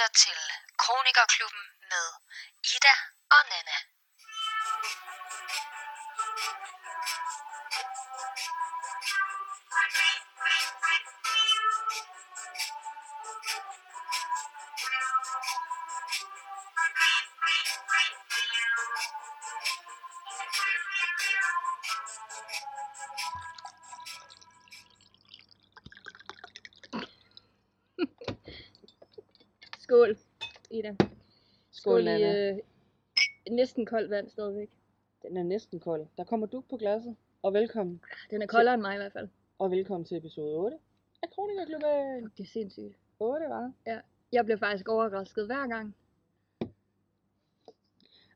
lytter til Kronikerklubben med Ida og Nana. Skål, Skål, i Nana. øh, næsten koldt vand stadigvæk. Den er næsten kold. Der kommer du på glasset. Og velkommen. Den er koldere end mig i hvert fald. Og velkommen til episode 8 af Kronikerklubben. Det er sindssygt. 8, var. Jeg bliver faktisk overrasket hver gang.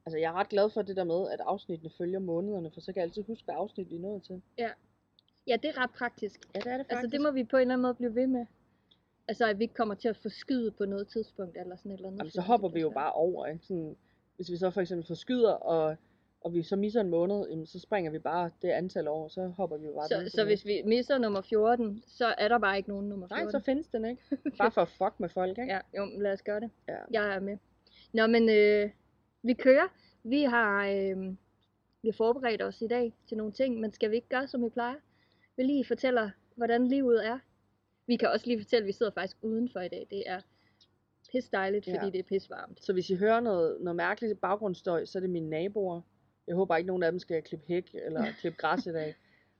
Altså, jeg er ret glad for det der med, at afsnittene følger månederne, for så kan jeg altid huske, hvad afsnit vi er nået til. Ja, det er ret praktisk. Ja, det er det Altså, det må vi på en eller anden måde blive ved med. Altså, at vi ikke kommer til at forskyde på noget tidspunkt, eller sådan et eller andet. Jamen, så hopper vi jo bliver bare over, ikke? Sådan, hvis vi så for eksempel forskyder, og, og vi så misser en måned, jamen, så springer vi bare det antal år, så hopper vi jo bare Så, så hvis vi misser nummer 14, så er der bare ikke nogen nummer 14. Nej, så findes den ikke. Bare for at fuck med folk, ikke? Ja, jo, lad os gøre det. Ja. Jeg er med. Nå, men øh, vi kører. Vi har, øh, vi har forberedt os i dag til nogle ting, men skal vi ikke gøre, som vi plejer? Vi lige fortæller, hvordan livet er. Vi kan også lige fortælle, at vi sidder faktisk udenfor i dag. Det er pis dejligt, fordi Ja. det er pis varmt. Så hvis I hører noget, noget mærkeligt baggrundsstøj, så er det mine naboer. Jeg håber ikke, nogen af dem skal klippe hæk eller klippe græs i dag.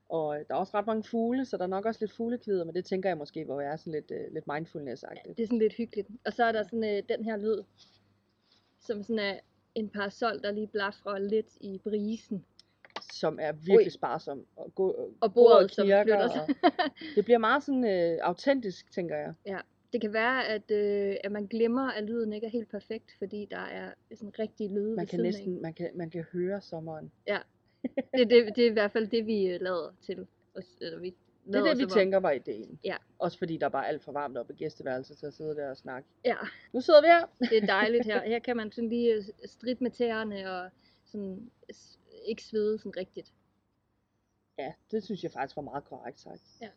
Og øh, der er også ret mange fugle, så der er nok også lidt fugleklider, men det tænker jeg måske, hvor jeg er sådan lidt, uh, lidt mindfulness-agtigt. Det er sådan lidt hyggeligt. Og så er der sådan øh, den her lyd, som sådan er en parasol, der lige blafrer lidt i brisen. Som er virkelig Ui. sparsom. Og, gå, Og bordet, som flytter sig. og Det bliver meget sådan øh, autentisk, tænker jeg. Det kan være, at, øh, at man glemmer, at lyden ikke er helt perfekt, fordi der er sådan rigtig lyde Man ved kan siden af. næsten man kan, man kan høre sommeren. Det, det, det er i hvert fald det, vi øh, lader til. Eller vi Det er det, vi om- tænker var ideen. Ja. Også fordi der er bare alt for varmt oppe i gæsteværelset til at sidde der og snakke. Ja, Nu sidder vi her. det er dejligt her. Her kan man sådan lige øh, stridt med tæerne og sådan ikke svede sådan rigtigt. Ja, det synes jeg faktisk var meget korrekt sagt. Ja.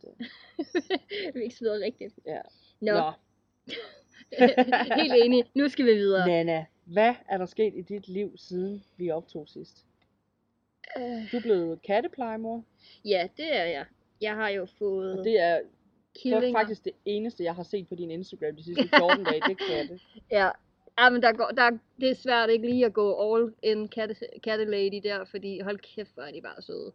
Vi ikke sveder rigtigt. ja. Nå, Nå, helt enig. Nu skal vi videre. Nana, hvad er der sket i dit liv, siden vi optog sidst? Øh, Du er blevet katteplejemor, ja, det er jeg. Jeg har jo fået og det er, det er faktisk det eneste, jeg har set på din Instagram de sidste 14 dage, det er katte. Ja. Ja, men der går, der, det er svært ikke lige at gå all in katte, katte lady der, fordi hold kæft, hvor er de bare søde.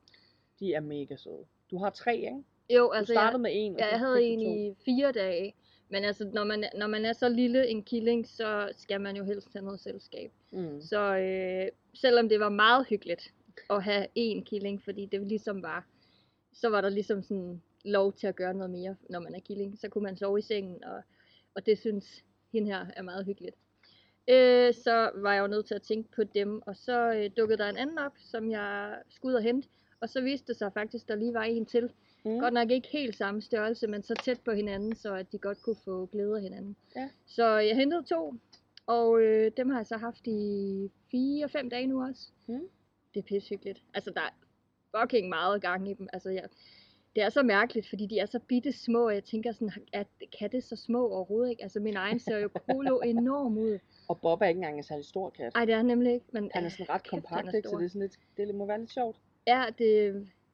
De er mega søde. Du har tre, ikke? Jo, Du altså startede jeg, med en, og ja, jeg havde en i fire dage. Men altså, når man, når man er så lille en killing, så skal man jo helst have noget selskab. Mm. Så øh, selvom det var meget hyggeligt at have én killing, fordi det ligesom var, så var der ligesom sådan lov til at gøre noget mere, når man er killing. Så kunne man sove i sengen, og, og det synes hende her er meget hyggeligt. Øh, så var jeg jo nødt til at tænke på dem, og så øh, dukkede der en anden op, som jeg skulle ud og hente. Og så viste det sig faktisk, at der lige var en til. Mm. Godt nok ikke helt samme størrelse, men så tæt på hinanden, så at de godt kunne få glæde af hinanden. Ja. Så jeg hentede to, og øh, dem har jeg så haft i 4-5 dage nu også. Mm. Det er pissehyggeligt. Altså, der er fucking meget gang i dem. Altså, jeg, det er så mærkeligt, fordi de er så bitte små, og jeg tænker sådan, at katte så små overhovedet ikke? Altså, min egen ser jo kolo enorm ud. Og Bob er ikke engang en særlig stor kat. Ej, det er han nemlig ikke. Men, Han er sådan ret kompakt, ikke? Så det, er sådan lidt, det må være lidt sjovt. Ja, det,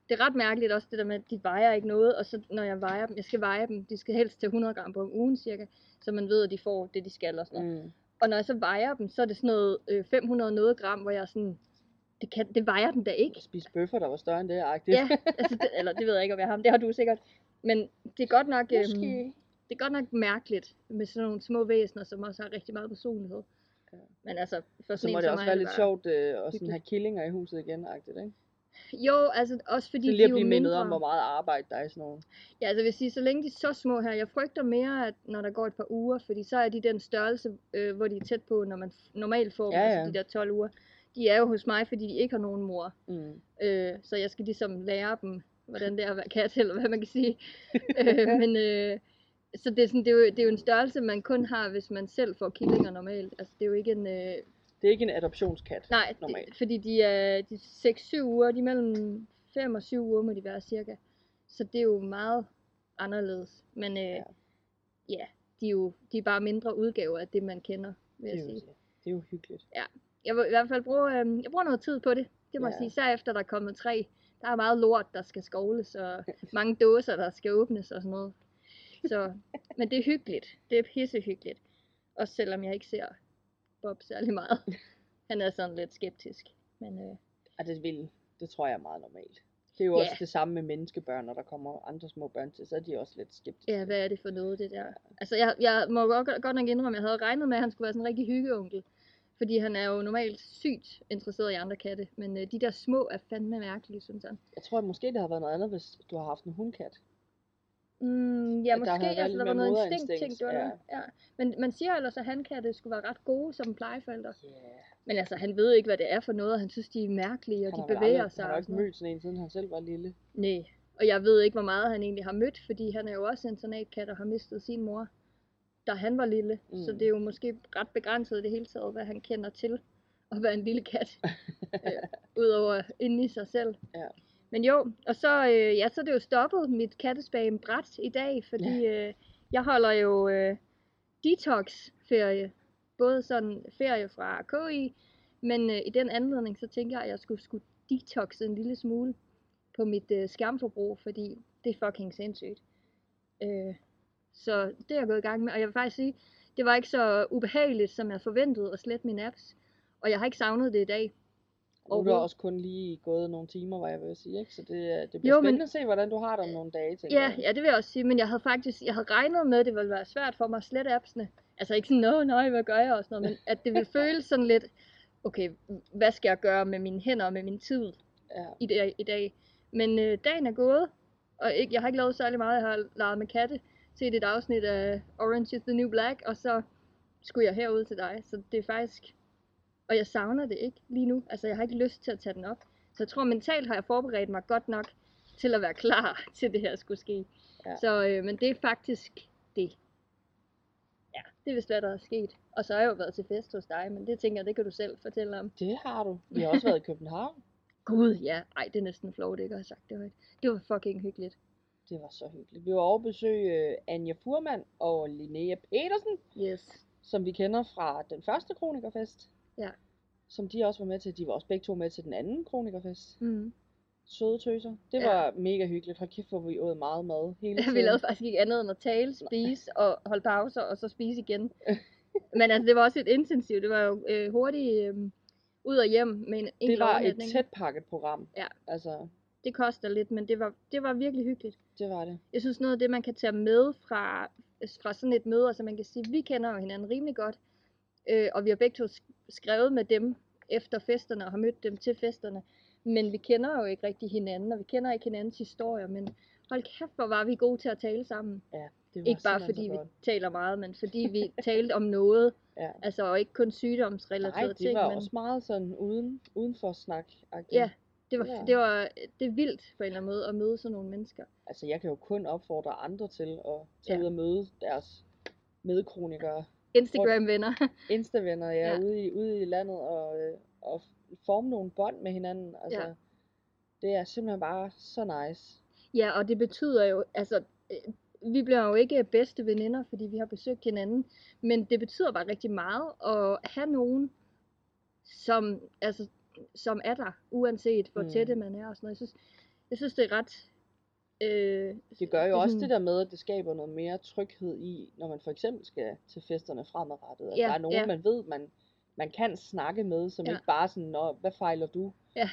det er ret mærkeligt også det der med, at de vejer ikke noget, og så når jeg vejer dem, jeg skal veje dem, de skal helst til 100 gram på ugen cirka, så man ved, at de får det, de skal og sådan noget. Mm. Og når jeg så vejer dem, så er det sådan noget øh, 500 noget gram, hvor jeg er sådan, det, kan, det vejer den da ikke. Spise bøffer, der var større end det, agtigt. Ja, altså det, eller det ved jeg ikke, om jeg har ham, det har du sikkert. Men det er godt nok, øhm. Det er godt nok mærkeligt med sådan nogle små væsener, som også har rigtig meget personlighed. Ja. Men altså, for Så må en det også være lidt sjovt øh, at sådan have killinger i huset igen, agtigt, ikke? Jo, altså også fordi Så lige er at jo blive mindet mindre. om, hvor meget arbejde der er i sådan nogle. Ja, altså jeg vil sige, så længe de er så små her, jeg frygter mere, at når der går et par uger, fordi så er de den størrelse, øh, hvor de er tæt på, når man normalt får dem, Ja, altså ja. de der 12 uger. De er jo hos mig, fordi de ikke har nogen mor. Mm. Øh, så jeg skal ligesom lære dem, hvordan det er at være kat, eller hvad man kan sige. øh, men øh, så det er, sådan, det, er jo, det er jo en størrelse, man kun har, hvis man selv får killinger normalt. Altså det er jo ikke en... Øh, Det er ikke en adoptionskat. nej, Normalt. det, fordi de er de 6-7 uger, de er mellem 5 og 7 uger må de være cirka. Så det er jo meget anderledes. Men øh, ja. Ja. ja, de er jo de er bare mindre udgaver af det, man kender, vil Det jeg er, jo, sige. det er jo hyggeligt. Jeg vil i hvert fald bruge, øh, jeg bruger noget tid på det. Det må jeg Ja. sige, især efter der er kommet tre. Der er meget lort, der skal skovles, og mange dåser, der skal åbnes og sådan noget. Så, men det er hyggeligt. Det er pissehyggeligt. Også selvom jeg ikke ser Bob særlig meget. Han er sådan lidt skeptisk. Men øh, Og det vil, det tror jeg er meget normalt. Det er jo Ja. også det samme med menneskebørn, når der kommer andre små børn til, så er de også lidt skeptiske. ja, hvad er det for noget, det der? Altså, jeg, jeg må godt, godt nok indrømme, at jeg havde regnet med, at han skulle være sådan en rigtig hyggeonkel. Fordi han er jo normalt sygt interesseret i andre katte. Men øh, de der små er fandme mærkelige, synes han. Jeg tror at måske, det har været noget andet, hvis du har haft en hundkat. Mm, ja, At der måske. havde Altså, der var noget instinkt, ting, det ja. noget. Ja. Men man siger ellers, at hankatte skulle være ret gode som plejeforældre. Yeah. Men altså, han ved ikke, hvad det er for noget, og han synes, de er mærkelige, og Han de bevæger aldrig, sig. Han har ikke mødt sådan en, siden han selv var lille. Nej, og jeg ved ikke, hvor meget han egentlig har mødt, fordi han er jo også internatkat og har mistet sin mor, da han var lille. Mm. Så det er jo måske ret begrænset det hele taget, hvad han kender til at være en lille kat. øh, Udover inde i sig selv. Ja. Men jo, og så, øh, ja, så er det jo stoppet mit kattespam bræt i dag, fordi øh, jeg holder jo øh, detox-ferie. Både sådan ferie fra KI, men øh, i den anledning, så tænker jeg, at jeg skulle, skulle detoxe en lille smule på mit øh, skærmforbrug, fordi det er fucking sindssygt. Øh, så det er jeg gået i gang med, og jeg vil faktisk sige, det var ikke så ubehageligt, som jeg forventede at slette mine apps. Og jeg har ikke savnet det i dag. Og nu er der også kun lige gået nogle timer, hvad jeg vil sige, ikke? Så det, er- det bliver Jo, jo, men- spændende at se, hvordan du har det om nogle dage, tænker Ja, jeg. ja, det vil jeg også sige, men jeg havde faktisk, jeg havde regnet med, at det ville være svært for mig at slette appsene. Altså ikke sådan, nå nej, hvad gør jeg og sådan noget, men at det ville føles sådan lidt, okay, hvad skal jeg gøre med mine hænder og med min tid ja. i dag? I dag? Men øh, dagen er gået, og ikke, jeg har ikke lavet særlig meget, jeg har leget med katte, set et afsnit af Orange is the New Black, og så skulle jeg herud til dig, så det er faktisk, og jeg savner det ikke lige nu, altså jeg har ikke lyst til at tage den op. Så jeg tror mentalt har jeg forberedt mig godt nok til at være klar til det her skulle ske. Ja. Så, øh, men det er faktisk det. Ja, det er vist hvad der er sket. Og så har jeg jo været til fest hos dig, men det tænker jeg, det kan du selv fortælle om. Det har du. Vi har også været i København. Gud, ja. Ej, det er næsten flot, ikke at have sagt det højt. Det var fucking hyggeligt. Det var så hyggeligt. Vi var over at besøge øh, Anja Furman og Linnea Petersen, Yes. som vi kender fra den første kronikerfest. Ja. Som de også var med til. De var også begge to med til den anden kronikerfest. Mm. Søde tøser. Det Ja. var mega hyggeligt. Hold kæft, hvor vi åd meget mad hele tiden. vi lavede faktisk ikke andet end at tale, spise og holde pauser, og så spise igen. men altså, det var også et intensivt. Det var jo øh, hurtigt øh, ud og hjem med en det var et tæt pakket program. Ja. Altså, Det koster lidt, men det var, det var virkelig hyggeligt. det var det. Jeg synes noget af det, man kan tage med fra, fra sådan et møde, altså man kan sige, vi kender jo hinanden rimelig godt, øh, og vi har begge to skrevet med dem efter festerne, og har mødt dem til festerne, men vi kender jo ikke rigtig hinanden, og vi kender ikke hinandens historier, men hold kæft, hvor var vi gode til at tale sammen. Det var Ikke bare fordi vi taler meget, men fordi vi talte om noget, Ja. altså og ikke kun Nej, sygdomsrelaterede det ting, var men også meget sådan uden, uden for snak ja, det var, Ja. det var det er vildt på en eller anden måde at møde sådan nogle mennesker. Altså, jeg kan jo kun opfordre andre til at tage Ja. ud og møde deres medkronikere, Instagram-venner. instavenner, ja, Ja. Ude, i, ude i landet, og, øh, og forme nogle bånd med hinanden. Altså, Ja. det er simpelthen bare så nice. Ja, og det betyder jo, altså, øh, vi bliver jo ikke bedste veninder, fordi vi har besøgt hinanden, men det betyder bare rigtig meget at have nogen, som, altså, som er der, uanset hvor Mm. tætte man er og sådan noget. Jeg synes, jeg synes det er ret... Øh, Det gør jo er også det der med, at det skaber noget mere tryghed i, når man for eksempel skal til festerne fremadrettet. At Ja, der er nogen, ja. man ved, man, man kan snakke med, som Ja. ikke bare sådan, Nå, hvad fejler du? Ja.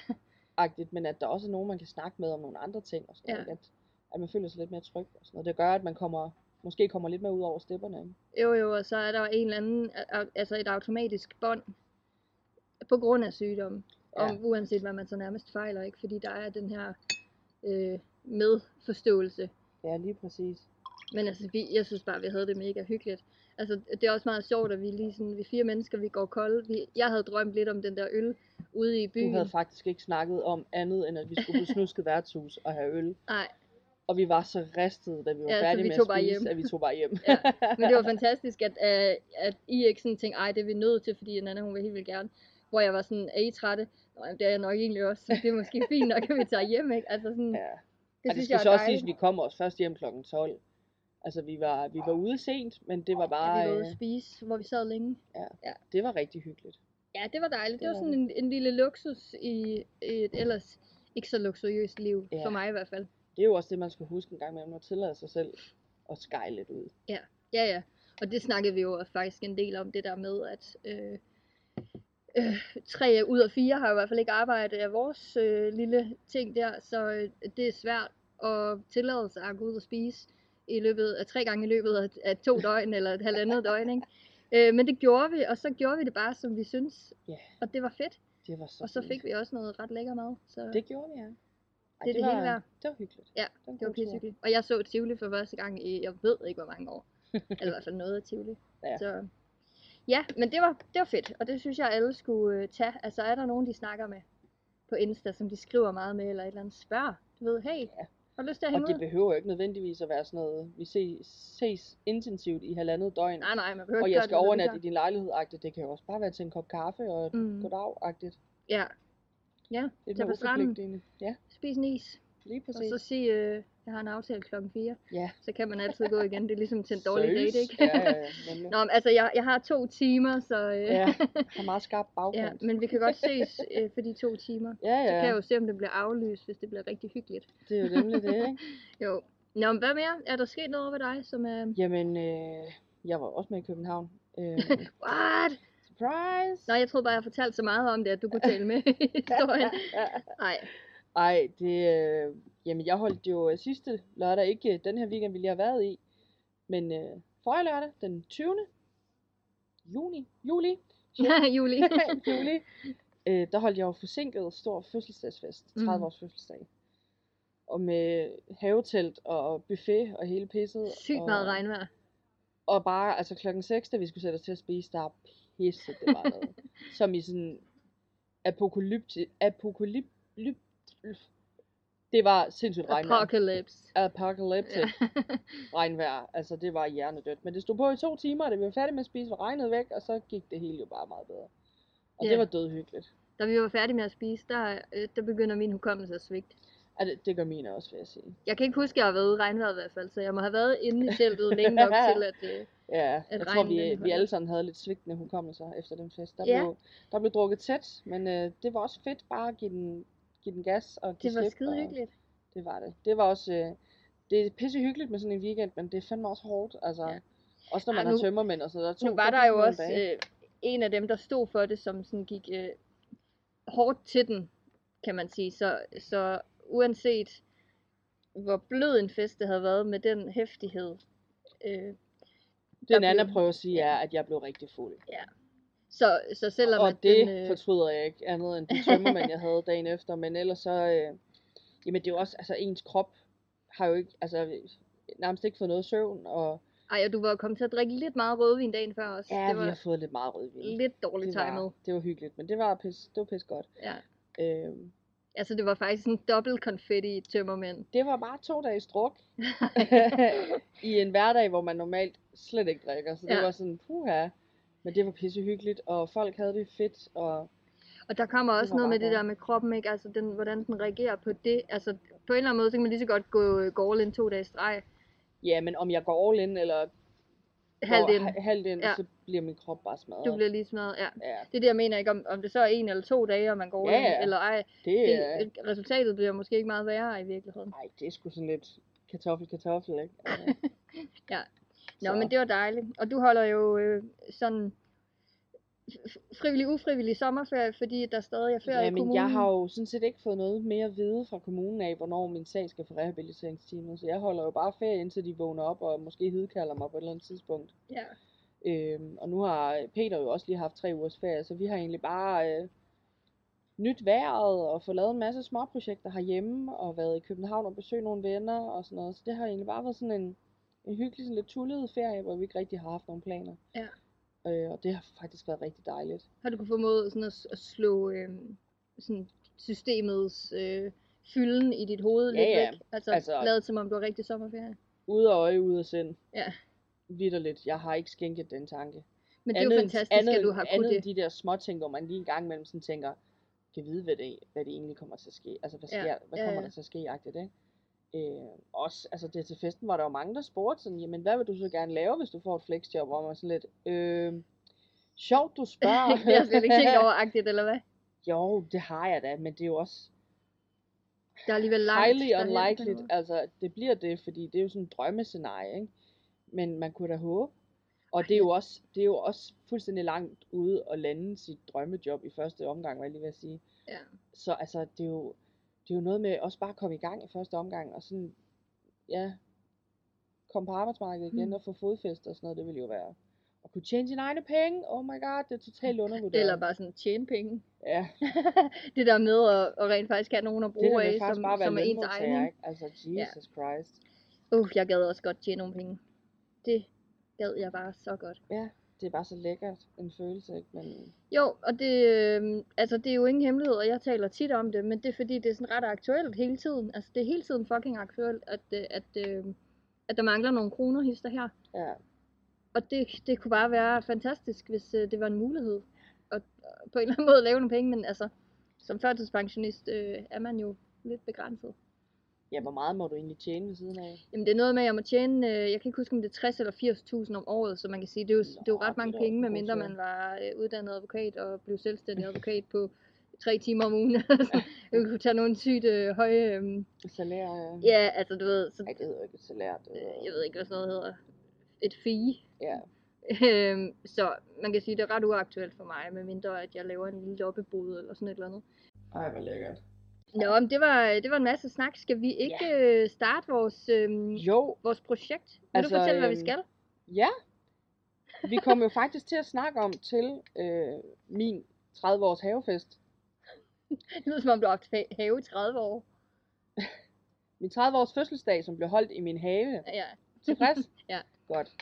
Agtigt, men at der også er nogen, man kan snakke med om nogle andre ting. Og sådan Ja. noget, at, at man føler sig lidt mere tryg. Og sådan noget. Det gør, at man kommer, måske kommer lidt mere ud over stepperne. Ikke? jo jo, og så er der en eller anden, al- altså et automatisk bånd, på grund af sygdommen. Ja. Og uanset hvad man så nærmest fejler, ikke? Fordi der er den her øh, medforståelse. Ja, lige præcis. Men altså, vi, jeg synes bare, vi havde det mega hyggeligt. Altså, det er også meget sjovt, at vi lige sådan, vi fire mennesker, vi går kolde. Vi, jeg havde drømt lidt om den der øl ude i Du byen. havde faktisk ikke snakket om andet, end at vi skulle på snusket værtshus og have øl. Nej, Og vi var så ristede, da vi var Ja, færdige vi med tog at spise, hjem. at vi tog bare hjem. Ja, men det var fantastisk, at, uh, at I ikke sådan tænkte, ej, det er vi nødt til, fordi en anden, hun vil helt vildt gerne. Hvor jeg var sådan, er I trætte? Nå, det er jeg nok egentlig også, så det er måske fint nok, at vi tager hjem, ikke? Altså sådan, ja. Det og det skal så også siges, at vi kommer også først hjem kl. 12. Altså, vi var, vi var ude sent, men det var bare... Ja, vi var ude øh, at spise, hvor vi sad længe. det var rigtig hyggeligt. Ja, det var dejligt. Det Det var var sådan en, en lille luksus i et ellers ikke så luksuriøst liv, Ja. for mig i hvert fald. Det er jo også det, man skal huske en gang med, at tillade sig selv at skyle lidt ud. Ja, ja. Og det snakkede vi jo faktisk en del om, det der med, at øh, øh, tre ud af fire har i hvert fald ikke arbejdet af vores øh, lille ting der, så øh, det er svært at tillade sig at gå ud og spise i løbet af tre gange i løbet af, af to døgn eller et halvandet døgn, ikke? Øh, men det gjorde vi, og så gjorde vi det bare, som vi synes. Ja. Og det var fedt. Det var så Og så fik vi også noget ret lækker mad. Så Det gjorde vi, ja. Ej, Det er det var, hele værd. Det var hyggeligt. Ja, det var, det var pissehyggeligt. Og jeg så Tivoli for første gang i, jeg ved ikke hvor mange år. Eller i hvert fald noget af Tivoli. Ja. Så, ja, men det var, det var fedt, og det synes jeg alle skulle øh, tage. Altså er der nogen, de snakker med på Insta, som de skriver meget med, eller et eller andet spørg. Du ved, hey, Ja. Har du lyst til at Og hænge det ud? behøver jo ikke nødvendigvis at være sådan noget, vi ses, ses intensivt i halvandet døgn. Nej, nej, man behøver og ikke jeg gøre skal det, når vi overnatte gør. i din lejlighed-agtigt. Det kan jo også bare være til en kop kaffe og et Mm. mm. goddag-agtigt. Ja. Ja, Lidt Tag mere på stranden. uforpligtende. Ja, spis en is, lige og præcis. så sig, øh, jeg har en aftale klokken 4. Ja. Så kan man altid gå igen. Det er ligesom til en dårlig Seriøst? date, ikke? ja, ja, ja. Nå, men altså, jeg, jeg har to timer, så... Øh, Ja, har meget skarp Ja, bagkant. men vi kan godt ses øh, for de to timer. ja, Så kan jeg ja. jo se, om det bliver aflyst, hvis det bliver rigtig hyggeligt. Det er jo nemlig det, ikke? Jo. Nå, men hvad mere? Er der sket noget over ved dig, som er... Jamen, øh, jeg var også med i København. Øh, What? surprise! Nå, jeg troede bare, jeg fortalte så meget om det, at du kunne tale med i historien. Nej. Ej, det, øh, jamen jeg holdt jo øh, sidste lørdag, ikke øh, den her weekend, vi lige har været i, men øh, forrige lørdag, den 20. juni, juli, Julie. juli, øh, der holdt jeg jo forsinket stor fødselsdagsfest, 30 Mm. års fødselsdag. Og med havetelt og buffet og hele pisset. Sygt og, meget regnvejr. Og bare, altså klokken 6, da vi skulle sætte os til at spise, der pisse det var noget. Som i sådan apokalypti, apokalyp, lyp, det var sindssygt regnvejr. Apocalypse. Apocalyptic Ja. regnvejr. Altså, det var hjernedødt. Men det stod på i to timer, og da vi var færdige med at spise, var regnet væk, og så gik det hele jo bare meget bedre. Og Ja. det var dødhyggeligt. da vi var færdige med at spise, der, øh, der begynder min hukommelse at svigte. Ja, det, det gør mine også, vil jeg sige. Jeg kan ikke huske, at jeg har været i regnvejret i hvert fald, så jeg må have været inde i teltet længe nok til, at... Øh, Ja, jeg tror, vi, vi alle sammen havde lidt svigtende hukommelser efter den fest. Der, Ja. blev, der blev drukket tæt, men øh, det var også fedt bare at give den, give den gas og give det var slip, skide og hyggeligt. Det var det. Det var også... Øh, det er pisse hyggeligt med sådan en weekend, men det er fandme også hårdt. Altså, Ja. ja. Også når Ej, man nu- har tømmermænd og noget. Der Nu tog- var der jo også øh, en af dem, der stod for det, som sådan gik øh, hårdt til den, kan man sige. Så, så uanset hvor blød en fest det havde været med den hæftighed, øh, Det Nana blev- prøver at sige ja. er, at jeg blev rigtig fuld. Så, så selvom og at det den, øh, fortryder jeg ikke andet end de tømmermænd, jeg havde dagen efter. Men ellers så, øh, jamen det er jo også, altså ens krop har jo ikke, altså nærmest ikke fået noget søvn. Og ej, og du var kommet til at drikke lidt meget rødvin dagen før også. ja, det vi var har fået lidt meget rødvin. lidt dårligt det, timet. var, det var hyggeligt, men det var pis, det var pis godt. Ja. Øh, Altså det var faktisk en dobbelt konfetti tømmermænd. det var bare to dages druk. I en hverdag, hvor man normalt slet ikke drikker. Så det Ja. var sådan, puha. Men det var pisse hyggeligt, og folk havde det fedt, og Og der kommer også noget med det der med kroppen, ikke? Altså den, hvordan den reagerer på det. Altså på en eller anden måde, så kan man lige så godt gå, gå all in to dage i streg. ja, men om jeg går all in, eller Halvt ind. ha- halvt ind, Ja. så bliver min krop bare smadret. Du bliver lige smadret, ja. Ja, Det er det, jeg mener ikke, om, om det så er en eller to dage, og man går Ja, ind, ja. eller ej. det, Det, resultatet bliver måske ikke meget værre i virkeligheden. Nej, det er sgu sådan lidt kartoffel, kartoffel, ikke? Altså, Nå, så- men det var dejligt. Og du holder jo øh, sådan frivillig, ufrivillig sommerferie, fordi der stadig er ferie Ja, i men kommunen. jeg har jo sådan set ikke fået noget mere at vide fra kommunen af, hvornår min sag skal for rehabiliteringsteamet. Så jeg holder jo bare ferie, indtil de vågner op og måske hidkalder mig på et eller andet tidspunkt. Ja. Øhm, og nu har Peter jo også lige haft tre ugers ferie, så vi har egentlig bare øh, nyt vejret og fået lavet en masse småprojekter herhjemme og været i København og besøgt nogle venner og sådan noget. Så det har egentlig bare været sådan en, en hyggelig, sådan lidt tullet ferie, hvor vi ikke rigtig har haft nogen planer. Ja. Øh, og det har faktisk været rigtig dejligt. Har du kunne formået sådan at, at slå øh, sådan systemets øh, fylden i dit hoved Ja, lidt ja. væk? Altså, Altså- lavet som om du har rigtig sommerferie? Ude af øje, ude af sind. Ja. Vitterligt. Jeg har ikke skænket den tanke. Men det er jo end- fantastisk, andet, at du har andet kunnet det. de der små ting, hvor man lige en gang imellem sådan tænker, kan vide, hvad det, hvad det egentlig kommer til at ske. Altså, hvad, Ja, sker, hvad ja, kommer ja. der til at ske, agtigt, ikke? Øh, også, altså det til festen var der jo mange, der spurgte sådan, jamen hvad vil du så gerne lave, hvis du får et flexjob? Hvor man sådan lidt, øh, sjovt du spørger. det har jeg slet ikke tænkt over, agtigt, eller hvad? jo, det har jeg da, men det er jo også Der er alligevel langt highly unlikely. Altså, det bliver det, fordi det er jo sådan en drømmescenarie, ikke? Men man kunne da håbe. Og det er jo også, det er jo også fuldstændig langt ude at lande sit drømmejob i første omgang, var jeg lige ved at sige. Ja. Så altså, det er jo, det er jo noget med også bare at komme i gang i første omgang, og sådan, ja, komme på arbejdsmarkedet igen Mm. og få fodfæste og sådan noget, det ville jo være. Og kunne tjene sine egne penge, oh my god, det er totalt undervurderet. Eller bare sådan tjene penge. Ja, det der med at, at rent faktisk have nogen at det der bruge af, som, bare som er ens egen. ikke? Altså, Jesus Christ. Uh, jeg gad også godt tjene nogle penge. Det gad jeg bare så godt. Ja, det er bare så lækkert en følelse, ikke? Men Jo, og det, øh, altså, det er jo ingen hemmelighed, og jeg taler tit om det, men det er fordi, det er sådan ret aktuelt hele tiden. Altså, det er hele tiden fucking aktuelt, at, øh, at, øh, at der mangler nogle kroner hister her. ja, Og det, det kunne bare være fantastisk, hvis øh, det var en mulighed. at at på en eller anden måde lave nogle penge, men altså, som førtidspensionist øh, er man jo lidt begrænset. Ja, hvor meget må du egentlig tjene ved siden af? Jamen det er noget med, at jeg må tjene, øh, jeg kan ikke huske om det er 60 eller 80.000 om året, så man kan sige, det er jo, det er jo Nå, ret det er mange penge, medmindre man var øh, uddannet advokat og blev selvstændig advokat på tre timer om ugen. altså, jeg kunne tage nogle sygt øh, høje, øh, Salær? øh, ja, altså du ved, så, Ej, det hedder ikke et salær. Det øh, hedder, jeg ved ikke, hvad sådan noget hedder, et fee. Ja, Øhm, så man kan sige, det er ret uaktuelt for mig, medmindre at jeg laver en lille loppebod eller sådan et eller andet. ej, hvor lækkert. Nå, men det var, det var en masse snak. Skal vi ikke øh, starte vores, øhm, Jo, vores projekt? Vil Altså, du fortælle, hvad vi øhm, skal? ja. Vi kom jo faktisk til at snakke om til øh, min 30-års havefest. Det lyder som om, du har haft ha- have i 30 år. Min 30-års fødselsdag, som blev holdt i min have. Ja, Tilfreds? Ja. Godt.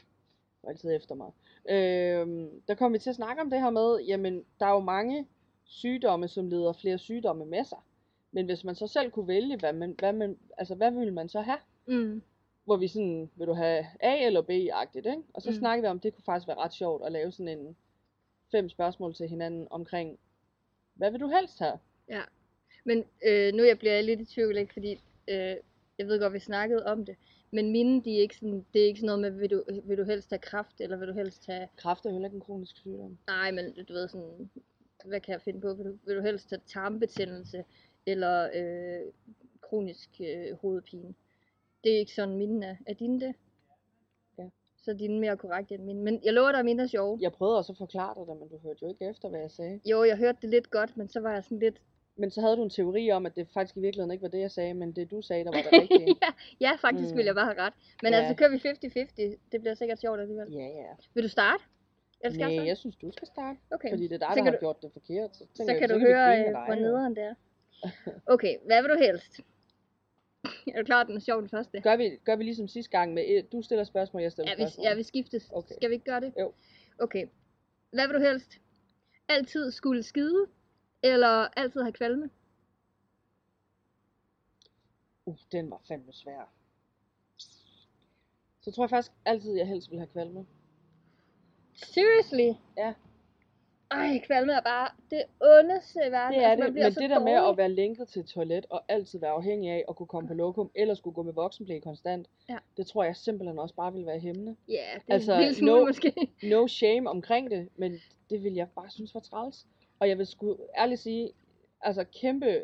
Du altid efter mig. Øhm, der kom vi til at snakke om det her med, jamen, der er jo mange sygdomme, som leder flere sygdomme med sig. Men hvis man så selv kunne vælge, hvad, man, hvad, man, altså, hvad ville man så have? mm. Hvor vi sådan, vil du have A eller B-agtigt, ikke? Og så Mm. snakkede vi om, det kunne faktisk være ret sjovt at lave sådan en fem spørgsmål til hinanden omkring, hvad vil du helst have? Men øh, nu jeg bliver jeg lidt i tvivl, ikke? fordi øh, jeg ved godt, vi snakkede om det. Men mine, de er ikke sådan, det er ikke sådan noget med, vil du, vil du helst have kraft, eller vil du helst have... Kræft er heller ikke en kronisk sygdom. Nej, men du ved sådan, hvad kan jeg finde på? Vil du, vil du helst have tarmbetændelse, eller øh, kronisk øh, hovedpine? Det er ikke sådan, mine er. Er dine det? Ja. Så er dine mere korrekte end mine. Men jeg lover dig, at mine er sjove. Jeg prøvede også at forklare dig det, men du hørte jo ikke efter, hvad jeg sagde. Jo, jeg hørte det lidt godt, men så var jeg sådan lidt... Men så havde du en teori om, at det faktisk i virkeligheden ikke var det, jeg sagde, men det du sagde, der var det rigtige. ja, ja, faktisk Mm. ville jeg bare have ret. Men Ja. altså, så kører vi 50-50. Det bliver sikkert sjovt alligevel. ja, ja. Vil du starte? Eller skal jeg Nej, starte? jeg synes, du skal starte. Okay. Fordi det er dig, Så der har du- gjort det forkert. Så, Så jeg, kan du kan høre, øh, hvor jo. nederen det er. Okay, hvad vil du helst? er du klar, at den er sjov den første? Gør vi, gør vi ligesom sidste gang med, et- du stiller spørgsmål, jeg stiller Ja, vi, spørgsmål. ja, vi skiftes. Okay. Skal vi ikke gøre det? Jo. Okay. Hvad vil du helst? Altid skulle skide, eller altid have kvalme? Uh, den var fandme svær. Så tror jeg faktisk altid, jeg helst vil have kvalme. Seriously? Ja. Ej, kvalme er bare det ondeste i verden. Det er altså, man det, men det der med dårlig. at være lænket til et toilet, og altid være afhængig af at kunne komme på lokum, eller skulle gå med voksenblæ konstant, Ja. det tror jeg simpelthen også bare ville være hæmmende. Ja, det er Altså, en lille smule no- måske. No shame omkring det, men det vil jeg bare synes var træls. Og jeg vil sgu ærligt sige, altså kæmpe,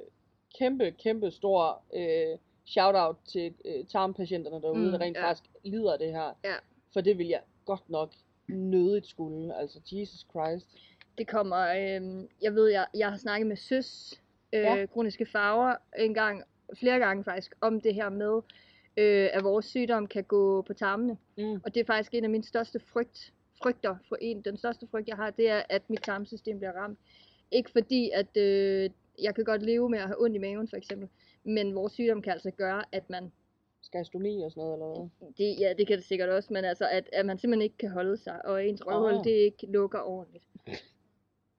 kæmpe, kæmpe stor øh, shout-out til øh, tarmpatienterne derude, Mm, der rent ja. faktisk lider af det her. Ja. For det vil jeg godt nok nødigt skulle. Altså, Jesus Christ. Det kommer, øh, jeg ved, jeg, jeg har snakket med søs, øh, Ja. kroniske farver, en gang, flere gange faktisk, om det her med, øh, at vores sygdom kan gå på tarmene. Mm. Og det er faktisk en af mine største frygt, frygter for en. Den største frygt, jeg har, det er, at mit tarmsystem bliver ramt. Ikke fordi, at øh, jeg kan godt leve med at have ondt i maven, for eksempel. Men vores sygdom kan altså gøre, at man, Skal jeg stomi og sådan noget, eller hvad? det, ja, det kan det sikkert også, men altså, at, at man simpelthen ikke kan holde sig, og ens røvhul, Åh. det ikke lukker ordentligt.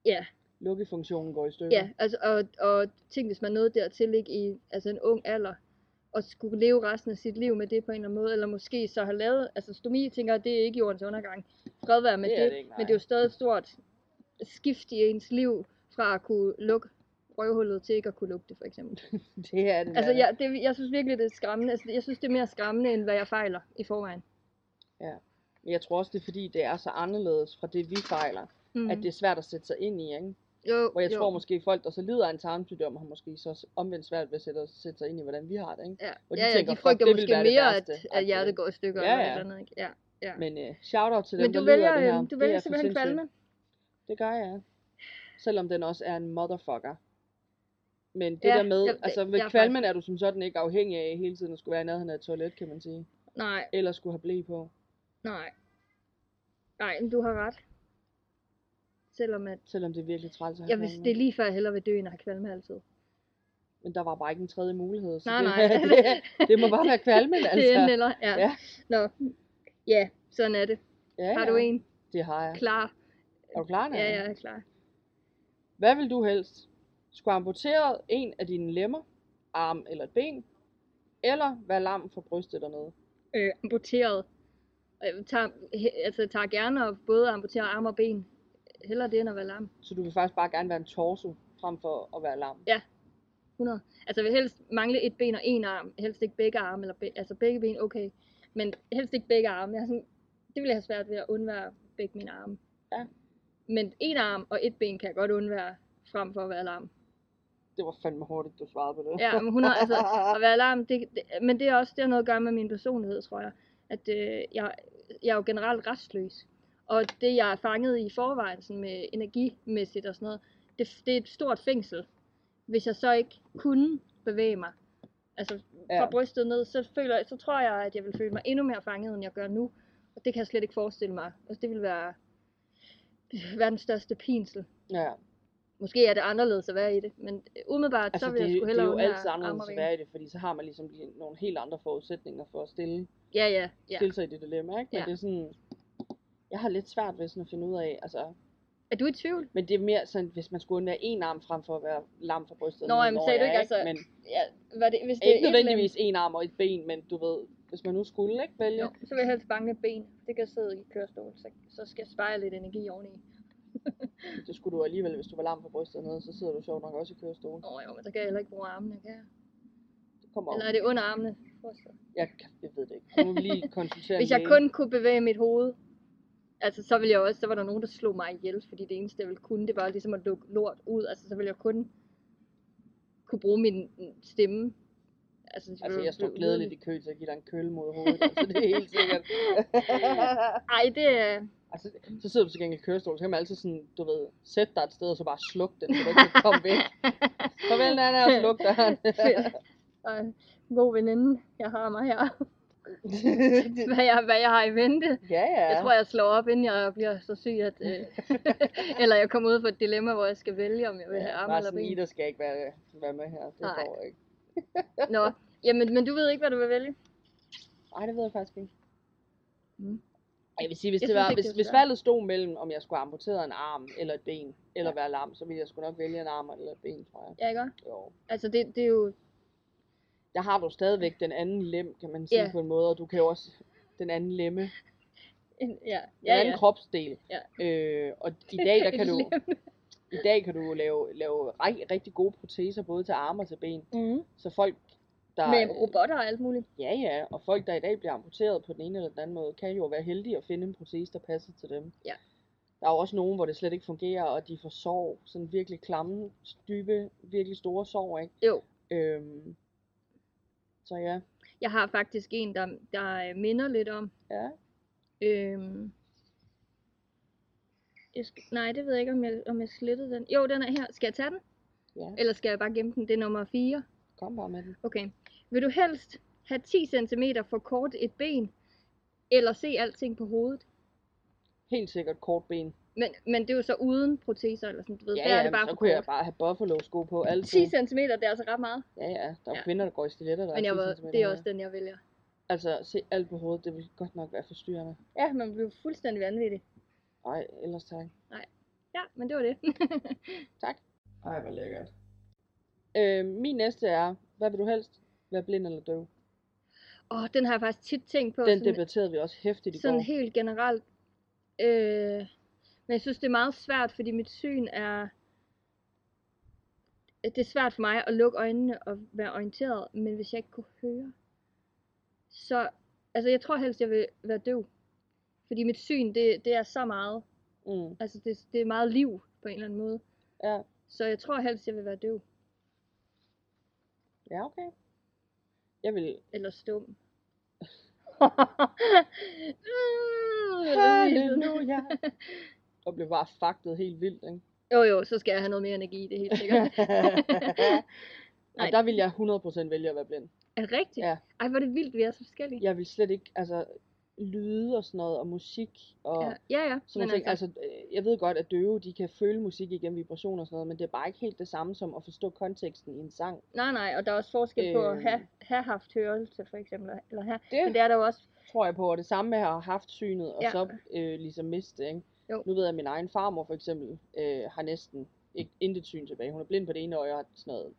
Ja, Lukkefunktionen går i stykker. ja, altså, og, og tænk, hvis man nåede dertil, ikke, i altså en ung alder, og skulle leve resten af sit liv med det på en eller anden måde, eller måske så have lavet, altså stomi, tænker jeg, det er ikke jordens undergang. Fred være med Det det, er det ikke, men det er jo stadig et stort skift i ens liv, fra at kunne lukke røvhullet til ikke at kunne lugte, for eksempel. det er det. Altså, da. jeg, det, jeg synes virkelig, det er skræmmende. Altså, jeg synes, det er mere skræmmende, end hvad jeg fejler i forvejen. Men jeg tror også, det er fordi, det er så anderledes fra det, vi fejler, mm. at det er svært at sætte sig ind i, ikke? jo, Hvor jeg jo. tror måske, folk, der så lider af en tarmsygdom, har måske så omvendt svært ved at sætte, sætte sig ind i, hvordan vi har det, ikke? Ja, hvor de ja, ja tænker, de "Fuck, frygter det måske det mere, værste." at, at hjertet går i stykker Ja, ja. eller andet, ikke? Ja, ja. Men uh, shout-out til dem, Men du der vælger, det her. øhm, du Det vælger er for simpelthen sindssygt. kvalme. Det gør jeg. Selvom den også er en motherfucker. Men det Ja, der med, jeg- altså ved jeg kvalmen er du som sådan ikke afhængig af hele tiden at skulle være i nærheden af et toilet, kan man sige. Nej, Eller skulle have blæ på. nej. Nej, men du har ret. Selvom at, Selvom det er virkelig træls at have jeg vil, kvalme. det er lige før, jeg hellere vil dø, end at have kvalme altid. Men der var bare ikke en tredje mulighed. Så Nej, det, nej. det, det, må bare være kvalmen, altså. Det er enten eller, ja. Ja. Nå, ja, sådan er det. ja, Har du ja. en Det har jeg. klar? Er du klar, Ja, Nana? jeg er klar. Hvad vil du helst? Skulle amputere en af dine lemmer, arm eller et ben, eller være lam for brystet dernede? Øh, amputeret. Jeg tager, he- altså, jeg tager gerne at både amputere arme og ben. Heller det, end at være lam. Så du vil faktisk bare gerne være en torso, frem for at være lam? 100. Altså jeg vil helst mangle et ben og en arm. Helst ikke begge arme, eller be, altså begge ben, okay. Men helst ikke begge arme. Jeg sådan, det vil jeg have svært ved at undvære begge mine arme. Ja. Men en arm og et ben kan jeg godt undvære, frem for at være lam. Det var fandme hurtigt, du svarede på det. Ja, men 100, altså at være lam, det, det, men det er også det har noget at gøre med min personlighed, tror jeg. At øh, jeg, jeg er jo generelt restløs. Og det, jeg er fanget i forvejen, sådan med energimæssigt og sådan noget, det, det er et stort fængsel. Hvis jeg så ikke kunne bevæge mig, altså fra Ja. brystet ned, så, føler, så tror jeg, at jeg vil føle mig endnu mere fanget, end jeg gør nu. Og det kan jeg slet ikke forestille mig. Altså, det vil være verdens største pinsel. ja. Måske er det anderledes at være i det, men umiddelbart, Altså, så vil det, jeg sgu det er hellere jo altid anderledes og at være i det, fordi så har man ligesom lige nogle helt andre forudsætninger for at stille, Ja, ja, ja. stille sig i det dilemma, ikke? Men Ja. det er sådan, jeg har lidt svært ved sådan at finde ud af, altså, Er du i tvivl? men det er mere sådan, hvis man skulle undvære en arm frem for at være lam for brystet. Nå, når sagde du ikke, altså, Men Ja, hvad det, hvis det ikke er nødvendigvis en arm og et ben, men du ved, hvis man nu skulle ikke vælge. jo, så vil jeg helst bange et ben. Det kan sidde i kørestol, så, så skal jeg spare lidt energi oveni. Det skulle du alligevel, hvis du var lam for brystet nede, så sidder du sjovt nok også i kørestol. Åh oh, jo, men så kan jeg heller ikke bruge armene, kan jeg? Det kommer Eller er det under armene? Forestil. jeg, jeg ved det ikke. Nu må lige konsultere Hvis jeg kun kunne bevæge mit hoved, altså så ville jeg også, så var der nogen, der slog mig ihjel, fordi det eneste, jeg ville kunne, det var ligesom at lukke lort ud. Altså så ville jeg kun kunne bruge min stemme. Altså, Altså, jeg blive glædeligt i kø til at give dig en køl mod hovedet, altså det er helt sikkert. Ej, det er... altså, så sidder du til gengæld i kørestol, så kan man altid sådan, du ved, sætte dig et sted, og så bare slukke den, så du ikke kan komme væk. Farvel, Nana, og sluk en god veninde, jeg har mig her. hvad, jeg, hvad jeg har i vente. ja, ja. Jeg tror, jeg slår op, inden jeg bliver så syg, at, øh, eller jeg kommer ud for et dilemma, hvor jeg skal vælge, om jeg vil have arme Bare eller sådan, ben. Ida skal ikke være, være med her. Det Nej. går ikke. Nå, jamen, men du ved ikke, hvad du vil vælge? Nej, det ved jeg faktisk ikke. Mm. Jeg vil sige, hvis, Jeg det var, ikke, hvis, det hvis valget stod mellem, om jeg skulle amputere en arm, eller et ben, eller Ja. være lam, så ville jeg sgu nok vælge en arm eller et ben, tror jeg. Ja, ikke? Jo. Altså, det, det er jo... Der har du stadigvæk den anden lem, kan man sige Ja. på en måde, og du kan jo også den anden lemme, En, ja, den ja, anden ja. kropsdel. Ja. Øh, og i dag, der kan du, i dag kan du lave, lave rig, rigtig gode proteser, både til arme og til ben. Mhm. Så folk, der, Med robotter og alt muligt. ja ja, og folk, der i dag bliver amputeret på den ene eller den anden måde, kan jo være heldige at finde en protese, der passer til dem. Ja. Der er jo også nogen, hvor det slet ikke fungerer, og de får sår, sådan virkelig klamme, dybe, virkelig store sår, ikke? Jo. Øhm, så ja, Jeg har faktisk en, der, der øh, minder lidt om. ja. Øhm, jeg skal, nej, det ved jeg ikke, om jeg, om jeg slettede den. Jo, den er her. Skal jeg tage den? Ja. Eller skal jeg bare gemme den? Det er nummer 4. Kom bare med den. Okay. Vil du helst have 10 cm for kort et ben, eller se alting på hovedet? Helt sikkert kort ben. Men, men det er jo så uden proteser, eller sådan, du ved. Ja, der er ja, det bare så kunne jeg bare have buffalo sko på altid. 10 cm, det er altså ret meget. Ja, ja. Der er Ja. kvinder, der går i stiletter, der Men jeg er 10 var, centimeter det er også den, jeg vælger. Altså, se alt på hovedet, det vil godt nok være forstyrrende. Ja, man bliver fuldstændig vanvittig. Nej, ellers tak. Ja, men det var det. Ej, hvor lækkert. Øh, min næste er, hvad vil du helst? Være blind eller døv? Åh, den har jeg faktisk tit tænkt på. Den sådan, debatterede vi også hæftigt i sådan går. helt generelt. Øh, men jeg synes, det er meget svært, fordi mit syn er... det er svært for mig at lukke øjnene og være orienteret, men hvis jeg ikke kunne høre, så, altså jeg tror helst, jeg vil være døv. Fordi mit syn, det, det er så meget, Mm. altså det, det er meget liv på en eller anden måde. Ja. Så jeg tror helst, jeg vil være døv. ja, okay. Jeg vil... Eller stum. Sådan. Halleluja. Og blev bare faktet helt vildt, ikke? Jo jo, så skal jeg have noget mere energi, det er helt sikkert. Nej. og der vil jeg 100% vælge at være blind. er det rigtigt? Ja. Ej, hvor er det vildt, vi er så forskellige. Jeg vil slet ikke, altså, lyde og sådan noget, og musik, og ja, ja. ja. sådan nogle ting. Altså, øh, jeg ved godt, at døve, de kan føle musik igennem vibrationer og sådan noget, men det er bare ikke helt det samme som at forstå konteksten i en sang. Nej, nej, og der er også forskel på at have, have haft hørelse, for eksempel. Eller have. Det Men det er der jo også. tror jeg på, og det samme med at have haft synet, og Ja. så øh, ligesom miste, ikke? Jo. Nu ved jeg, at min egen farmor for eksempel øh, har næsten ikke, intet syn tilbage. Hun er blind på det ene øje, og har sådan noget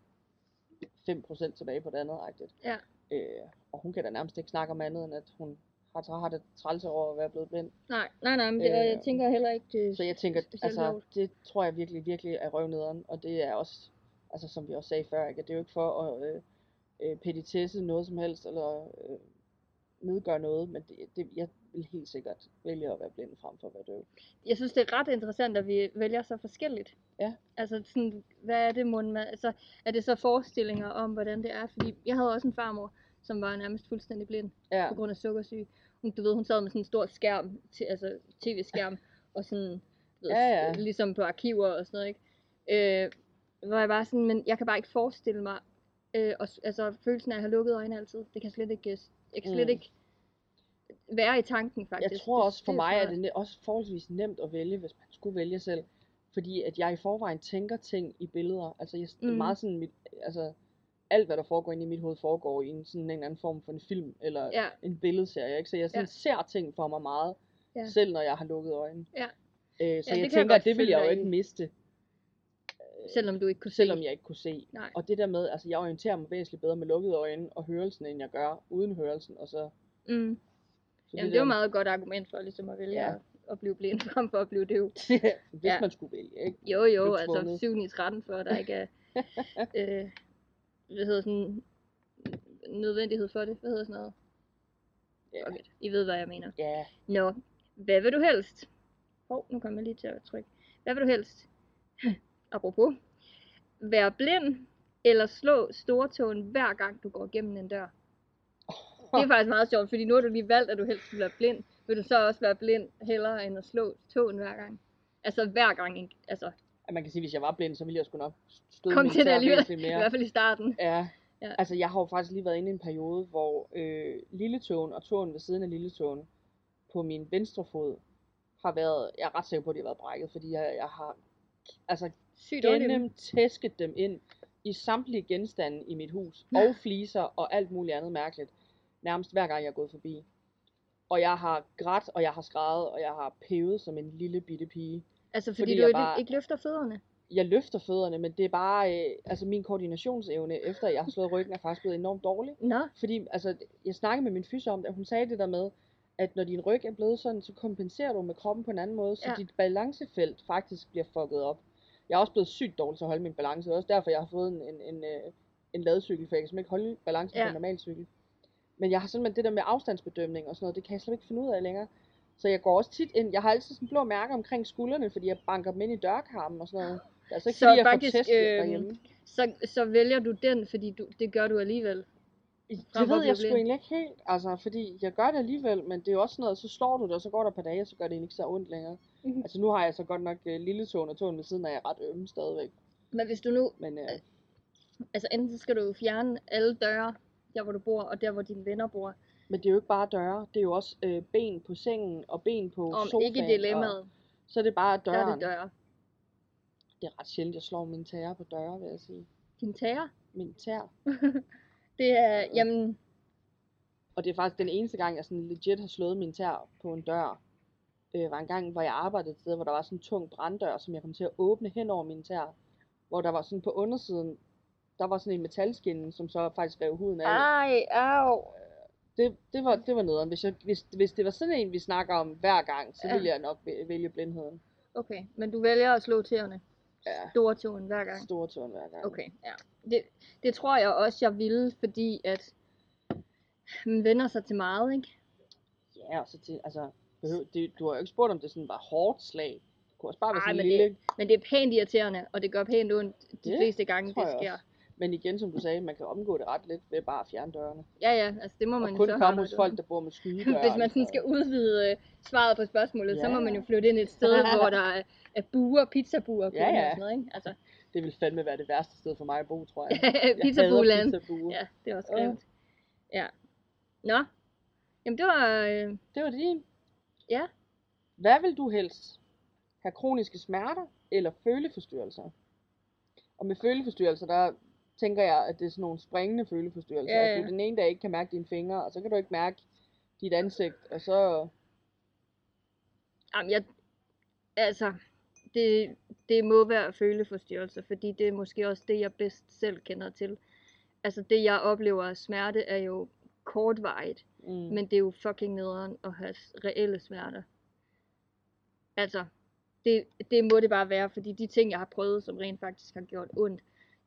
5% tilbage på det andet, rigtigt. Ja. Øh, og hun kan da nærmest ikke snakke om andet, end at hun har, har det træls over at være blevet blind. Nej, nej, nej, men det, og jeg Øh, tænker heller ikke, det Så jeg tænker, altså, det tror jeg virkelig, virkelig er røvnederen, og det er også, altså som vi også sagde før, ikke? at det er jo ikke for at øh, øh, petitesse noget som helst, eller øh, nedgøre noget, men det, det, jeg vil helt sikkert vælge at være blind frem for at være døv. jeg synes, det er ret interessant, at vi vælger så forskelligt. Ja. Altså, sådan, hvad er det mund med? Altså, er det så forestillinger om, hvordan det er? Fordi jeg havde også en farmor, som var nærmest fuldstændig blind Ja, på grund af sukkersyge. Hun, du ved, hun sad med sådan en stor skærm, til, altså tv-skærm, og sådan, ved, Ja, ja. ligesom på arkiver og sådan noget, ikke? Øh, hvor jeg bare sådan, men jeg kan bare ikke forestille mig, øh, og, altså følelsen af at have lukket øjne altid, det kan jeg slet ikke, jeg kan slet Mm. ikke være i tanken faktisk. jeg tror også for mig er det også forholdsvis nemt at vælge, hvis man skulle vælge selv. Fordi at jeg i forvejen tænker ting i billeder. Altså jeg, mm. Meget sådan mit, altså alt hvad der foregår inde i mit hoved foregår i en sådan en eller anden form for en film eller Ja. en billedserie, ikke? Så jeg sådan Ja. ser ting for mig meget, Ja. selv når jeg har lukket øjne. Ja. Øh, så Ja, jeg tænker, at det vil jeg jo ikke miste, Selvom du ikke kunne selvom se. jeg ikke kunne se. Nej. Og det der med, altså jeg orienterer mig væsentligt bedre med lukkede øjne og hørelsen, end jeg gør uden hørelsen. Og så, Mm. så Jamen, det er jo meget godt argument for ligesom at vælge Ja. at blive blind frem for at blive døv. Hvis Ja. man skulle vælge, ikke? Jo, jo, altså tvunget. 7 i 13 for, at der ikke er øh, hvad hedder sådan, nødvendighed for det. Hvad hedder sådan noget? Fuck it. I ved, hvad jeg mener. Ja, Nå, hvad vil du helst? Hov, nu kommer jeg lige til at trykke. Hvad vil du helst? Apropos. Være blind eller slå stortåen hver gang du går gennem en dør? Det er faktisk meget sjovt, fordi nu har du lige valgt, at du helst vil være blind. Vil du så også være blind hellere end at slå tåen hver gang? Altså hver gang, altså at man kan sige, hvis jeg var blind, så ville jeg sgu nok støde kom til det alligevel, væsentligt i mere. hvert fald i starten. Ja. Ja. Altså, jeg har jo faktisk lige været inde i en periode, hvor øh, lilletåen og tåen ved siden af lilletåen på min venstre fod har været, jeg er ret sikker på, at de har været brækket, fordi jeg, jeg har altså Sygt gennemtæsket dem ind i samtlige genstande i mit hus, og fliser og alt muligt andet mærkeligt, nærmest hver gang jeg er gået forbi. Og jeg har grædt, og jeg har skrevet, og jeg har pevet som en lille bitte pige. Altså fordi, fordi du ikke, bare- ikke løfter fødderne. jeg løfter fødderne, men det er bare, øh, altså min koordinationsevne, efter jeg har slået ryggen, er faktisk blevet enormt dårlig. Nå, Fordi, altså, jeg snakkede med min fysio om det, og hun sagde det der med, at når din ryg er blevet sådan, så kompenserer du med kroppen på en anden måde, så Ja. dit balancefelt faktisk bliver fucket op. Jeg er også blevet sygt dårlig til at holde min balance, det er også derfor, jeg har fået en, en, en, øh, en ladcykel, for jeg kan simpelthen ikke holde balancen Ja. på en normal cykel. Men jeg har simpelthen det der med afstandsbedømning og sådan noget, det kan jeg slet ikke finde ud af længere. Så jeg går også tit ind, jeg har altid sådan blå mærker omkring skuldrene, fordi jeg banker dem ind i dørkarmen og sådan noget. Det er altså ikke Så fordi, jeg faktisk, får tæsk derhjemme. så, så vælger du den, fordi du, det gør du alligevel. Det ved jeg sgu egentlig ikke helt, altså, fordi jeg gør det alligevel, men det er jo også sådan noget, så slår du det, og så går der et par dage, og så gør det ikke så ondt længere. Mhm. Altså nu har jeg så godt nok uh, lille tåen og tåen ved siden af, jeg er ret ømme stadigvæk. Men hvis du nu, Men uh, altså enten så skal du jo fjerne alle døre, der hvor du bor, og der hvor dine venner bor. men det er jo ikke bare døre, det er jo også uh, ben på sengen, og ben på Om sofaen. ikke Og, dilemmaet, så er det bare der er døren. det døre. det er ret sjældent, jeg slår min tæer på døre, vil jeg sige. Din tager, Min tær. det er, jamen, Og det er faktisk den eneste gang, jeg sådan legit har slået min tær på en dør. Øh, var en gang, hvor jeg arbejdede et sted, hvor der var sådan en tung branddør, som jeg kom til at åbne hen over min tær. Hvor der var sådan på undersiden, der var sådan en metalskinne, som så faktisk rev huden af. ej, au. Det, det, var, det var nederen. Hvis, jeg, hvis, hvis det var sådan en, vi snakker om hver gang, så Ja. ville jeg nok væ- vælge blindheden. Okay, men du vælger at slå tæerne. Ja. Stortåen hver gang. Store tårn hver gang. Okay, ja. Det, det tror jeg også, jeg ville, fordi at man vender sig til meget, ikke? Ja, og så til, altså, behøv, det, du har jo ikke spurgt, om det sådan var hårdt slag. Det kunne også bare være Ej, sådan en men lille... Men det er pænt irriterende, og det gør pænt ondt de Det fleste gange, det sker. også. Men igen, som du sagde, man kan omgå det ret let ved bare at fjerne dørene. Ja, ja, altså det må man Og jo kun så komme hos folk, der bor med skydedøre. Hvis man sådan skal udvide øh, svaret på spørgsmålet, så må man jo flytte ind et sted, hvor der er, er buer, pizzabuer Ja, ja. og sådan noget, ikke? Altså, Det vil fandme være det værste sted for mig at bo, tror jeg. Pizzabuland. pizzabuer. Ja, det er også Åh. grimt. Ja. Nå. Jamen det var, øh, Det var din. Ja. Hvad vil du helst? Have kroniske smerter eller føleforstyrrelser? Og med føleforstyrrelser, der tænker jeg, at det er sådan nogle springende føleforstyrrelser. Ja, At ja. du den ene dag ikke kan mærke dine fingre, og så kan du ikke mærke dit ansigt, og så... Jamen, jeg, altså, det, det må være føleforstyrrelser, fordi det er måske også det, jeg bedst selv kender til. Altså, det jeg oplever af smerte er jo kortvarigt, Mm. men det er jo fucking nederen at have reelle smerter. Altså, det, det må det bare være, fordi de ting, jeg har prøvet, som rent faktisk har gjort ondt,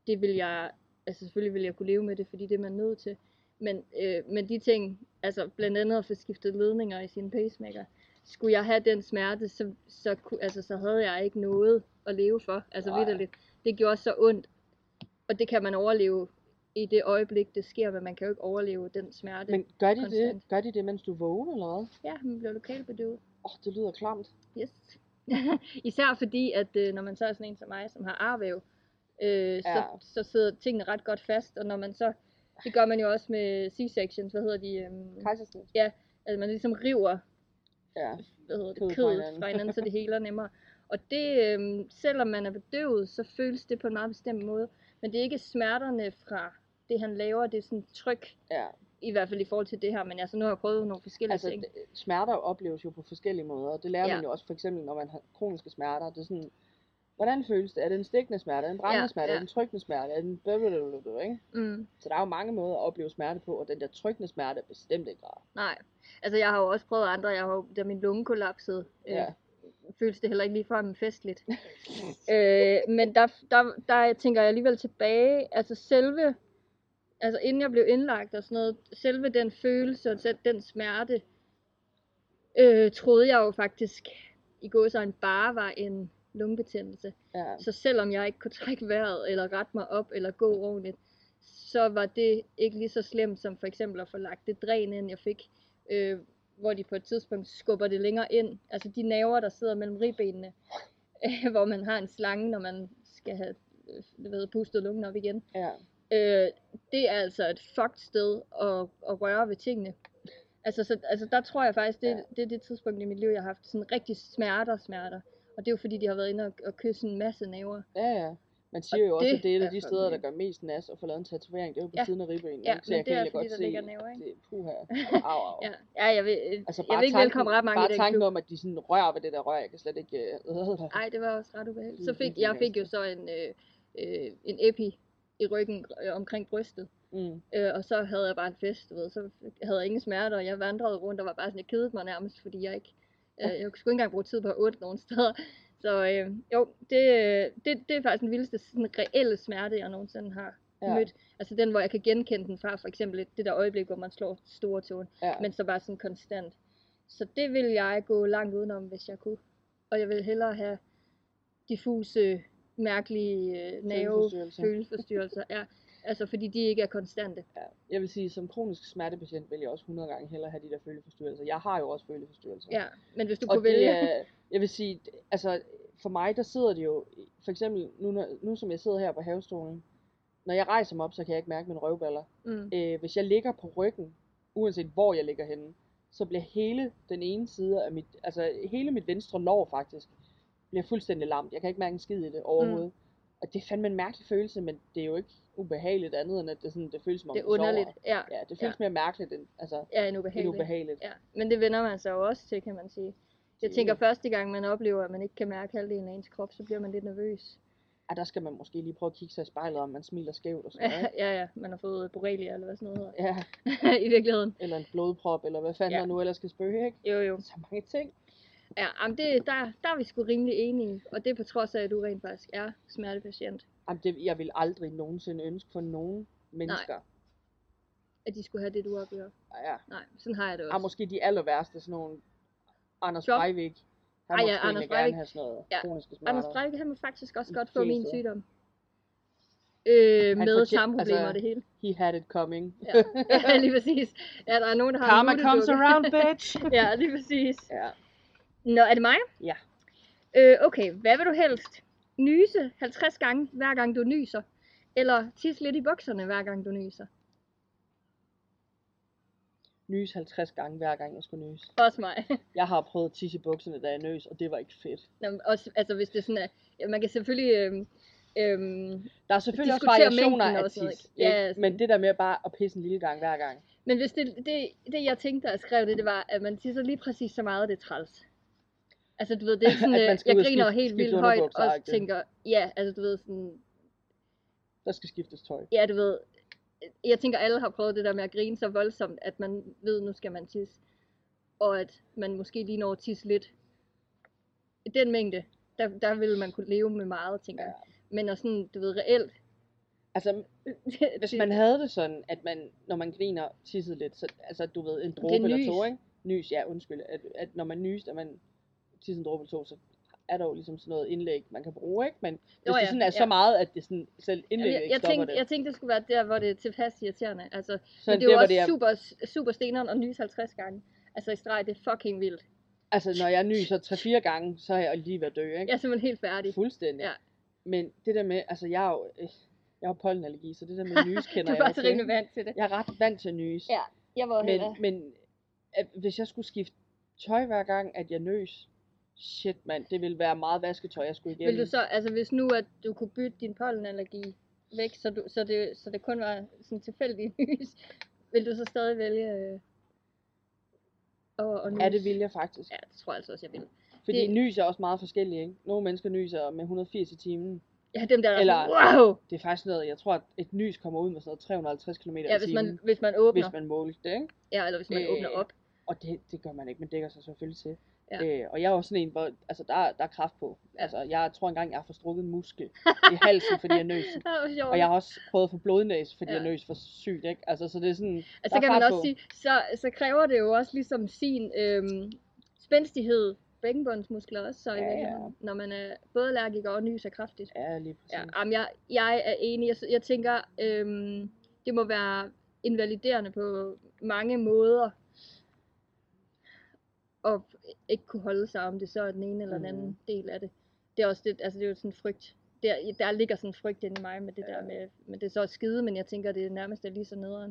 det vil jeg, altså selvfølgelig vil jeg kunne leve med det, fordi det er man nødt til. Men, øh, men de ting, altså blandt andet at få skiftet ledninger i sin pacemaker, skulle jeg have den smerte, så, så, altså, så havde jeg ikke noget at leve for. Altså vidderligt. Det gjorde så ondt. Og det kan man overleve i det øjeblik, det sker, men man kan jo ikke overleve den smerte. Men gør de, det, konstant. gør de det, mens du er vågen, eller hvad? Ja, man bliver lokalbedøvet. Åh, oh, det lyder klamt. Yes. Især fordi, at øh, når man så er sådan en som mig, som har arvæv, øh, så, Ja. så sidder tingene ret godt fast, og når man så, det gør man jo også med C-sections, hvad hedder de, øhm, Kejsersnit. altså man ligesom river Ja. hvad hedder det, kødet fra hinanden, så det heler nemmere. Og det, øhm, selvom man er bedøvet, så føles det på en meget bestemt måde. Men det er ikke smerterne fra det, han laver, det er sådan tryk, ja. i hvert fald i forhold til det her. Men altså, nu har jeg prøvet nogle forskellige Altså, ting. smerter opleves jo på forskellige måder, og det lærer Ja. man jo også for eksempel, når man har kroniske smerter. Det er sådan, hvordan føles det? Er det en stikkende smerte? Er det en brændende Ja, smerte? Er ja. det en trykkende smerte? Er det en blablabla, ikke? Mm. Så der er jo mange måder at opleve smerte på, og den der trykkende smerte er bestemt ikke rar. Nej, altså jeg har jo også prøvet andre, jeg har jo, da min lunge kollapsede, øh, Ja. føles det heller ikke ligefrem festligt. øh, men der, der, der tænker jeg alligevel tilbage, altså selve, altså inden jeg blev indlagt og sådan noget, selve den følelse og den smerte, øh, troede jeg jo faktisk i gåsøjne bare var en lungebetændelse. Ja. Så selvom jeg ikke kunne trække vejret, eller rette mig op, eller gå ordentligt, så var det ikke lige så slemt som for eksempel at få lagt det dræn ind, jeg fik, øh, hvor de på et tidspunkt skubber det længere ind. Altså de naver, der sidder mellem ribbenene, øh, hvor man har en slange, når man skal have øh, ved, pustet lungen op igen. ja. Øh, det er altså et fucked sted at, at røre ved tingene. Altså, så, altså der tror jeg faktisk, det, Ja. det er det tidspunkt i mit liv, jeg har haft sådan rigtig smerter, smerter. Og det er jo fordi, de har været inde og, og kysse en masse naver. Ja, ja. Man siger jo også, det at det er et af de steder, der gør mest nas at få lavet en tatovering. Det er jo på Ja. siden af ribben. Ja, så jeg det kan er godt der se, ligger naver, ikke? det, puha, au, au. Ja, ja jeg vil, Altså jeg vil ikke tanken, velkomme ret mange bare i tanken om, at de sådan rører ved det der rør, jeg kan slet ikke... Øh, Nej, det var også ret ubehageligt. Så fik, jeg fik jo så en, øh, øh, en epi i ryggen øh, omkring brystet. mm. Øh, og så havde jeg bare en fest, du ved. Så havde jeg ingen smerter, og jeg vandrede rundt og var bare sådan, jeg kedede mig nærmest, fordi jeg ikke, øh, jeg skulle ikke engang bruge tid på at ondt nogen steder. Så øh, jo, det, det, det er faktisk den vildeste sådan, reelle smerte, jeg nogensinde har ja. mødt. Altså den, hvor jeg kan genkende den fra, for eksempel det der øjeblik, hvor man slår store tåen, Ja. men så bare sådan konstant. Så det vil jeg gå langt udenom, hvis jeg kunne. Og jeg vil hellere have diffuse, mærkelige øh, nerve Følelsesforstyrrelser. Ja, altså fordi de ikke er konstante. Ja, jeg vil sige, som kronisk smertepatient vil jeg også 100 gange hellere have de der føleforstyrrelser. Jeg har jo også føleforstyrrelser. Ja, men hvis du og kunne vælge... er, jeg vil sige, altså for mig, der sidder det jo, for eksempel nu, når, nu som jeg sidder her på havestolen, når jeg rejser mig op, så kan jeg ikke mærke mine røvballer. Mm. Øh, hvis jeg ligger på ryggen, uanset hvor jeg ligger henne, så bliver hele den ene side af mit, altså hele mit venstre lår faktisk, bliver fuldstændig lamt. Jeg kan ikke mærke en skid i det overhovedet. Mm. Og det er fandme en mærkelig følelse, men det er jo ikke ubehageligt andet, end at det, sådan, det føles som om Det er underligt. Ja, Ja, det føles ja. mere mærkeligt end, altså, ja en end ubehageligt. ubehageligt. Ja, men det vender man sig jo også til, kan man sige. Jeg tænker, første gang man oplever, at man ikke kan mærke halvdelen af ens krop, så bliver man lidt nervøs. Ja, der skal man måske lige prøve at kigge sig i spejlet, om man smiler skævt og sådan noget. ja, ja, man har fået borrelia, eller hvad sådan noget Ja, hedder. I virkeligheden. eller en blodprop, eller hvad fanden Ja. ja. man nu ellers skal spørge, ikke? Jo, jo. Så mange ting. Ja, jamen det, der, der er vi sgu rimelig enige, og det er på trods af, at du rent faktisk er smertepatient. Jamen, det, jeg vil aldrig nogensinde ønske for nogen mennesker. At de skulle have det, du oplever. Ja. Nej, sådan har jeg det Er også. måske de aller værste, sådan nogle Anders Job. Breivik. Han Ej, ja, Anders egentlig gerne Breivik. have sådan noget Ja, kroniske smerter. Anders Breivik, han må faktisk også godt få min sygdom. Øh, med fortjent- tarmproblemer altså- og det hele. He had it coming. Ja, ja lige præcis. Ja, der er nogen, der har Karma comes around, bitch. ja, lige præcis. ja. Nå, er det mig? Ja. Øh, okay, hvad vil du helst? Nyse 50 gange, hver gang du nyser? Eller tisse lidt i bukserne, hver gang du nyser? Nys 50 gange, hver gang jeg skulle nys. Også mig. Jeg har prøvet at tisse i bukserne, da jeg nøs, og det var ikke fedt. Nå, men også, altså hvis det er sådan, at ja, man kan selvfølgelig... Øhm, øhm, Der er selvfølgelig også variationer af tis. Ja, Men det der med bare at pisse en lille gang hver gang. men hvis det, det, det, jeg tænkte, da jeg skrev det, det var, at man tisser lige præcis så meget, det er træls. Altså du ved, det er sådan, øh, jeg og griner skifte- helt vildt højt, og tænker, ja, altså du ved sådan, Der skal skiftes tøj. ja du ved, jeg tænker alle har prøvet det der med at grine så voldsomt, at man ved, nu skal man tisse. Og at man måske lige når at tisse lidt. I den mængde, der, der ville man kunne leve med meget, tænker jeg. Men at sådan, du ved, reelt. Altså, hvis man havde det sådan, at man, når man griner, tissede lidt, så, altså du ved, en dråbe eller to, ikke? Nys, ja, undskyld. At, at når man nyser, at man tisser en dråbe eller to, så er der jo ligesom sådan noget indlæg, man kan bruge, ikke? Men hvis det ja, sådan er så ja. meget, at det sådan, selv Jamen, indlægget jeg, jeg, tænkte, det, jeg tænkte, det skulle være der, hvor det er tilpas irriterende. Altså, så men det er jo hvor også det er, super, super steneren at nyse 50 gange. Altså i streg, det er fucking vildt. altså når jeg nyser 3-4 gange, så er jeg lige ved at dø, ikke? Jeg er simpelthen helt færdig. Fuldstændig. Ja. Men det der med, altså jeg er jo, øh, jeg har pollenallergi, så det der med nys Du kender er jeg jo faktisk til. rimelig vant til det. Jeg er ret vant til nys. Ja, jeg var Men, heller. men at, hvis jeg skulle skifte tøj hver gang, at jeg nøs, shit mand, det ville være meget vasketøj, jeg skulle igennem. Vil du så, altså hvis nu, at du kunne bytte din pollenallergi væk, så, du, så, det, så det kun var sådan tilfældig nys, vil du så stadig vælge øh, at, at Ja, det vil jeg faktisk. Ja, det tror jeg altså også, jeg vil. Fordi det- nys er også meget forskellige, ikke? Nogle mennesker nyser med 180 i timen. Ja, dem der, der Eller- er sådan, wow! Det er faktisk noget, jeg tror, at et nys kommer ud med sådan noget 350 km Ja, hvis man, hvis man åbner. hvis man målte det, ikke? Ja, eller hvis man Øh, åbner op. Og det, det gør man ikke, men dækker sig selvfølgelig til. Ja. Øh, og jeg er også sådan en, hvor altså, der, er- der er kraft på. Ja. Altså, jeg tror engang, jeg har forstrukket en muskel i halsen, fordi jeg nøs. Var. Og jeg har også prøvet at få blodnæs, fordi Ja. jeg nøs for sygt, ikke? Altså, så det er sådan, Altså, der så kan man også på. sige, så, så kræver det jo også ligesom sin øhm, spændstighed, bækkenbundsmuskler også, så Ja, ja. når man er både allergiker og nyser kraftigt. Ja, lige præcis. Ja, jamen, jeg, jeg er enig. Jeg, jeg tænker, øhm, det må være invaliderende på mange måder at ikke kunne holde sig om det så er den ene eller den anden Mhm. del af det. Det er også det, altså det er jo sådan en frygt. Der, der ligger sådan en frygt inde i mig med det Ja. der med, men det er så skide, men jeg tænker, det er nærmest lige så nederen.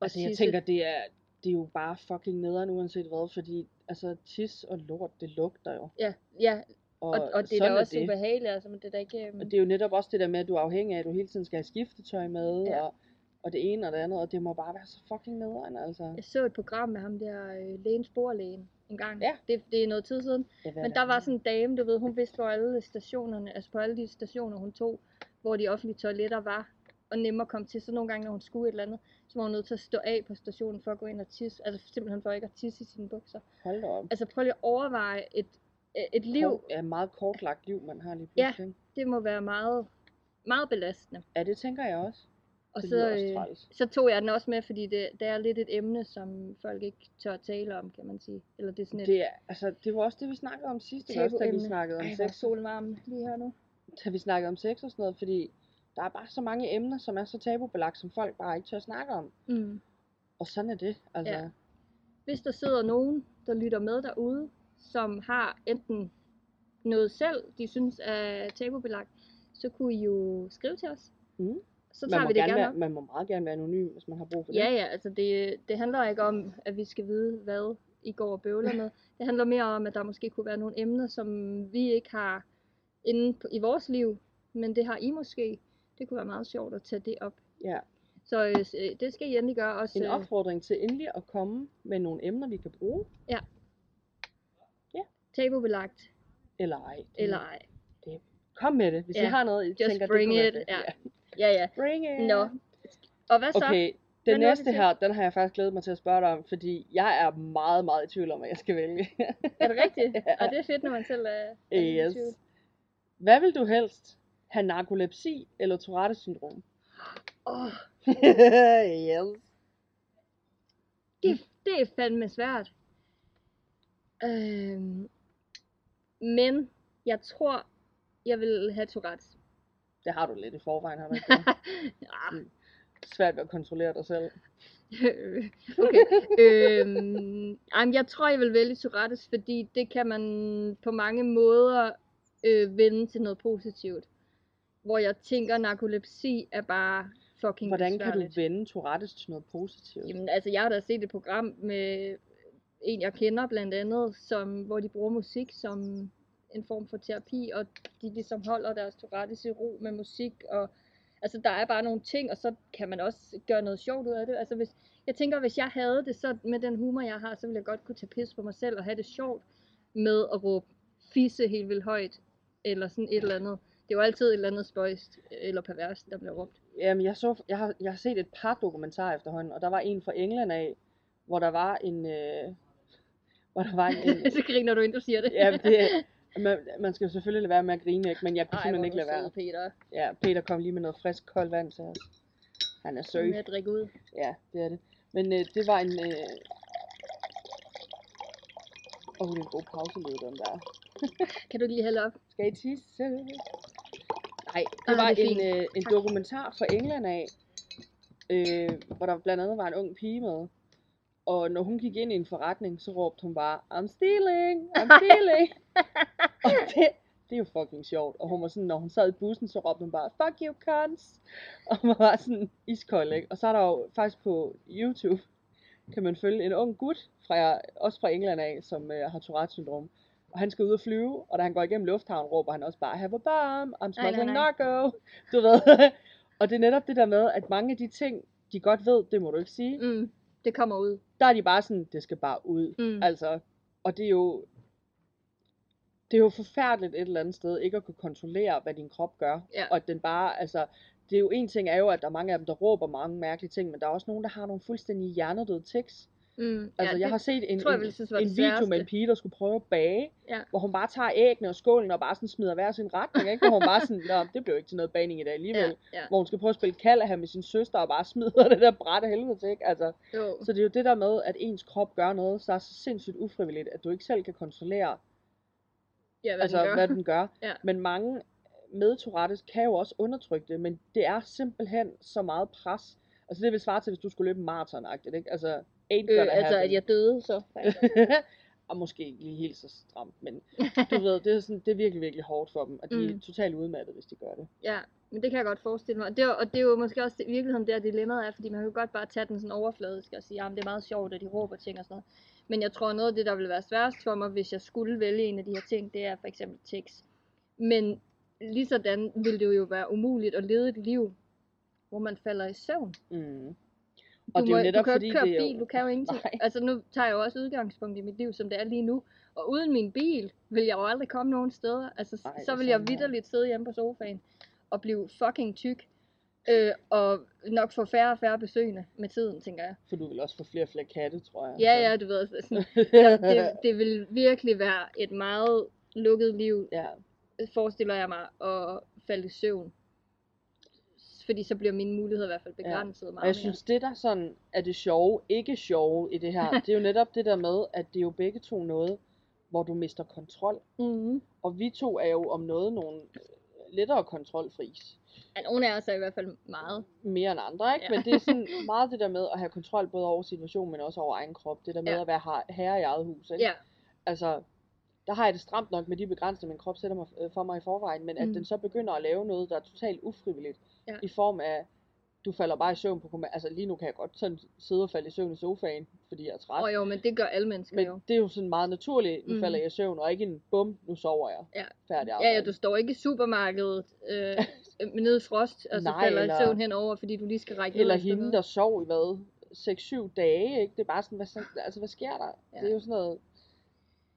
at Altså, jeg tænker, det er, det er jo bare fucking nederen, uanset hvad, fordi altså, tis og lort, det lugter jo. Ja, ja, Og, og, og det er da også det. ubehageligt, altså, men det er da ikke... øhm, Og det er jo netop også det der med, at du er afhængig af, at du hele tiden skal have skiftetøj med, Ja. og, og det ene og det andet, og det må bare være så fucking nederen, altså. Jeg så et program med ham der, øh, lægen sporlægen, en gang. Ja. Det, det er noget tid siden. Ja, Men er der var sådan en dame, du ved, hun vidste, hvor alle stationerne, altså på alle de stationer, hun tog, hvor de offentlige toiletter var, og nemmere kom til. Så nogle gange, når hun skulle et eller andet, så var hun nødt til at stå af på stationen for at gå ind og tisse. Altså simpelthen for ikke at tisse i sine bukser. Hold da op. Altså prøv lige at overveje et, et liv, Kort, ja, meget kortlagt liv, man har lige Ja. pludselig. ikke? det må være meget, meget belastende. Ja, det tænker jeg også. Og så, øh, så tog jeg den også med, fordi det, det er lidt et emne, som folk ikke tør at tale om, kan man sige. Eller det er sådan et Det, er, altså, det var også det, vi snakkede om sidst, ikke også, da vi snakkede om Ej, sex. solen varm lige her nu. Da vi snakkede om sex og sådan noget, fordi der er bare så mange emner, som er så tabubelagt, som folk bare ikke tør snakke om. Mm. Og sådan er det, altså. Ja. Hvis der sidder nogen, der lytter med derude, som har enten noget selv, de synes er tabubelagt, så kunne I jo skrive til os. Mm. Så man, tager vi det gerne gerne være, man må meget gerne være anonym, hvis man har brug for Ja, det. ja, altså det, det handler ikke om, at vi skal vide, hvad I går og bøvler med. Det handler mere om, at der måske kunne være nogle emner, som vi ikke har inde på, i vores liv, men det har I måske. Det kunne være meget sjovt at tage det op. ja. Så øh, øh, det skal I endelig gøre også. En øh, opfordring til endelig at komme med nogle emner, vi kan bruge, tabubelagt eller ej. Det- eller ej. Kom med det, hvis Ja, I har noget, I just tænker, bring det kunne it, være ja. Ja, ja. Bring it. Nå. Og hvad så? Okay, Den Hvad næste her, den har jeg faktisk glædet mig til at spørge dig om, fordi jeg er meget, meget i tvivl om, hvad jeg skal vælge. Er det rigtigt? Ja. Og det er fedt, når man selv er, er lidt i yes. tvivl. Hvad vil du helst? Have narkolepsi eller Tourette syndrom? Åh, yes. det, det er fandme svært. Øhm, men jeg tror, jeg vil have Tourette's. Det har du lidt i forvejen, har du ikke det? ja, Svært ved at kontrollere dig selv. okay. øhm, jamen, jeg tror, jeg vil vælge Tourette's, fordi det kan man på mange måder øh, vende til noget positivt. Hvor jeg tænker, narkolepsi er bare fucking Hvordan kan du vende Tourettes til noget positivt? Jamen, altså, jeg har da set et program med en, jeg kender blandt andet, som, hvor de bruger musik som en form for terapi, og de ligesom holder deres Tourettes i ro med musik, og altså, der er bare nogle ting, og så kan man også gøre noget sjovt ud af det. Altså, hvis, jeg tænker, hvis jeg havde det så med den humor, jeg har, så ville jeg godt kunne tage pis på mig selv og have det sjovt med at råbe fisse helt vildt højt, eller sådan et eller andet. Det er jo altid et eller andet spøjst eller perverst, der bliver råbt. Jamen, jeg, så, jeg, har, jeg har set et par dokumentarer efterhånden, og der var en fra England af, hvor der var en... Øh, hvor der var en, en så griner du, inden du siger det. ja, det, man, man skal jo selvfølgelig lade være med at grine, ikke? men jeg kunne Ej, simpelthen ikke lade være. Peter. Ja, Peter kom lige med noget frisk, koldt vand til os. Han er søg. Med at drikke ud. Ja, det er det. Men øh, det var en... Øh... Åh, oh, det er en god pauselyd, den der. Kan du ikke lige hælde op? Skal I tisse? Nej, det Ah, var det en, fint. øh, en Tak. dokumentar fra England af, øh, hvor der blandt andet var en ung pige med. Og når hun gik ind i en forretning, så råbte hun bare, I'm stealing, I'm stealing. og det, det er jo fucking sjovt. Og hun var sådan, når hun sad i bussen, så råbte hun bare, fuck you cunts. Og hun var sådan iskold, ikke? Og så er der jo faktisk på YouTube, kan man følge en ung gut, fra, også fra England af, som øh, har Tourette syndrom. Og han skal ud og flyve, og da han går igennem lufthavnen, råber han også bare, have a bomb, I'm smuggling narco. Du ved. og det er netop det der med, at mange af de ting, de godt ved, det må du ikke sige. Mm, det kommer ud. Der er de bare sådan, det skal bare ud. Mm. Altså, og det er jo, det er jo forfærdeligt et eller andet sted, ikke at kunne kontrollere, hvad din krop gør. Ja. Og at den bare, altså, det er jo en ting er jo, at der er mange af dem, der råber mange mærkelige ting, men der er også nogen, der har nogle fuldstændig hjernedøde tics. Mm. Altså, ja, jeg har set en, tror jeg en, synes en video med en pige, der skulle prøve at bage, Ja. hvor hun bare tager æggene og skålen og bare sådan smider hver sin retning, ikke? Hvor hun bare sådan, Nå, det blev ikke til noget bagning i dag alligevel. Ja, ja. Hvor hun skal prøve at spille kald med sin søster og bare smider det der bræt af helvede til, ikke? Altså, Jo. så det er jo det der med, at ens krop gør noget, så er så sindssygt ufrivilligt, at du ikke selv kan kontrollere, Ja, hvad altså, den gør. hvad den gør. Ja. Men mange med Tourettes kan jo også undertrykke det, men det er simpelthen så meget pres. Altså det vil svare til, hvis du skulle løbe en maraton ikke? Altså, ain't Øh, altså, happen. at jeg døde, så. og måske ikke lige helt så stramt, men du ved, det er, sådan, det er virkelig, virkelig hårdt for dem, og de er Mm. totalt udmattet, hvis de gør det. Ja, men det kan jeg godt forestille mig. Og det, er, og det er jo måske også i virkeligheden der dilemmaet er, fordi man kan jo godt bare tage den sådan overfladisk og sige, at det er meget sjovt, at de råber ting og sådan noget. Men jeg tror, noget af det, der vil være sværest for mig, hvis jeg skulle vælge en af de her ting, det er for eksempel tekst. Men lige sådan vil det jo være umuligt at leve et liv, hvor man falder i søvn. Mm. Du, Og det er jo netop du kan jo ikke køre det er jo... bil, du kan jo ingenting. Nej. Altså nu tager jeg jo også udgangspunkt i mit liv, som det er lige nu. Og uden min bil, vil jeg jo aldrig komme nogen steder. Altså, Nej, så vil jeg vidderligt sidde hjemme på sofaen og blive fucking tyk. Øh, og nok få færre og færre besøgende med tiden, tænker jeg. For du vil også få flere og flere katte, tror jeg. Ja, ja, du ved, altså, sådan, det, det vil virkelig være et meget lukket liv, ja. forestiller jeg mig, at falde i søvn. Fordi så bliver mine muligheder i hvert fald Ja. begrænset Og meget jeg synes, det der sådan er det sjove, ikke sjove i det her, det er jo netop det der med, at det er jo begge to noget, hvor du mister kontrol. mere. Mm-hmm. Og vi to er jo om noget nogle øh, lettere kontrolfris. Ja, nogle af os er i hvert fald meget. Mere end andre, ikke? Ja. Ja. Men det er sådan meget det der med at have kontrol både over situationen, men også over egen krop. Det der med Ja. at være her- herre i eget hus, ikke? Ja, Altså, der har jeg det stramt nok med de begrænsninger, min krop sætter mig, øh, for mig i forvejen, men at Mm. den så begynder at lave noget, der er totalt ufrivilligt, Ja. i form af, du falder bare i søvn på kommand. Altså lige nu kan jeg godt sådan sidde og falde i søvn i sofaen, fordi jeg er træt. og jo, men det gør alle mennesker jo. Men det er jo sådan meget naturligt, nu Mm. falder jeg i søvn, og ikke en bum, nu sover jeg. Ja. Færdig Ja, arbejde. ja, du står ikke i supermarkedet øh, nede i frost, og så Nej, falder eller- i søvn henover, fordi du lige skal række Eller hende, noget. der sov i hvad? 6-7 dage, ikke? Det er bare sådan, hvad, så- altså, hvad sker der? Ja. Det er jo sådan noget,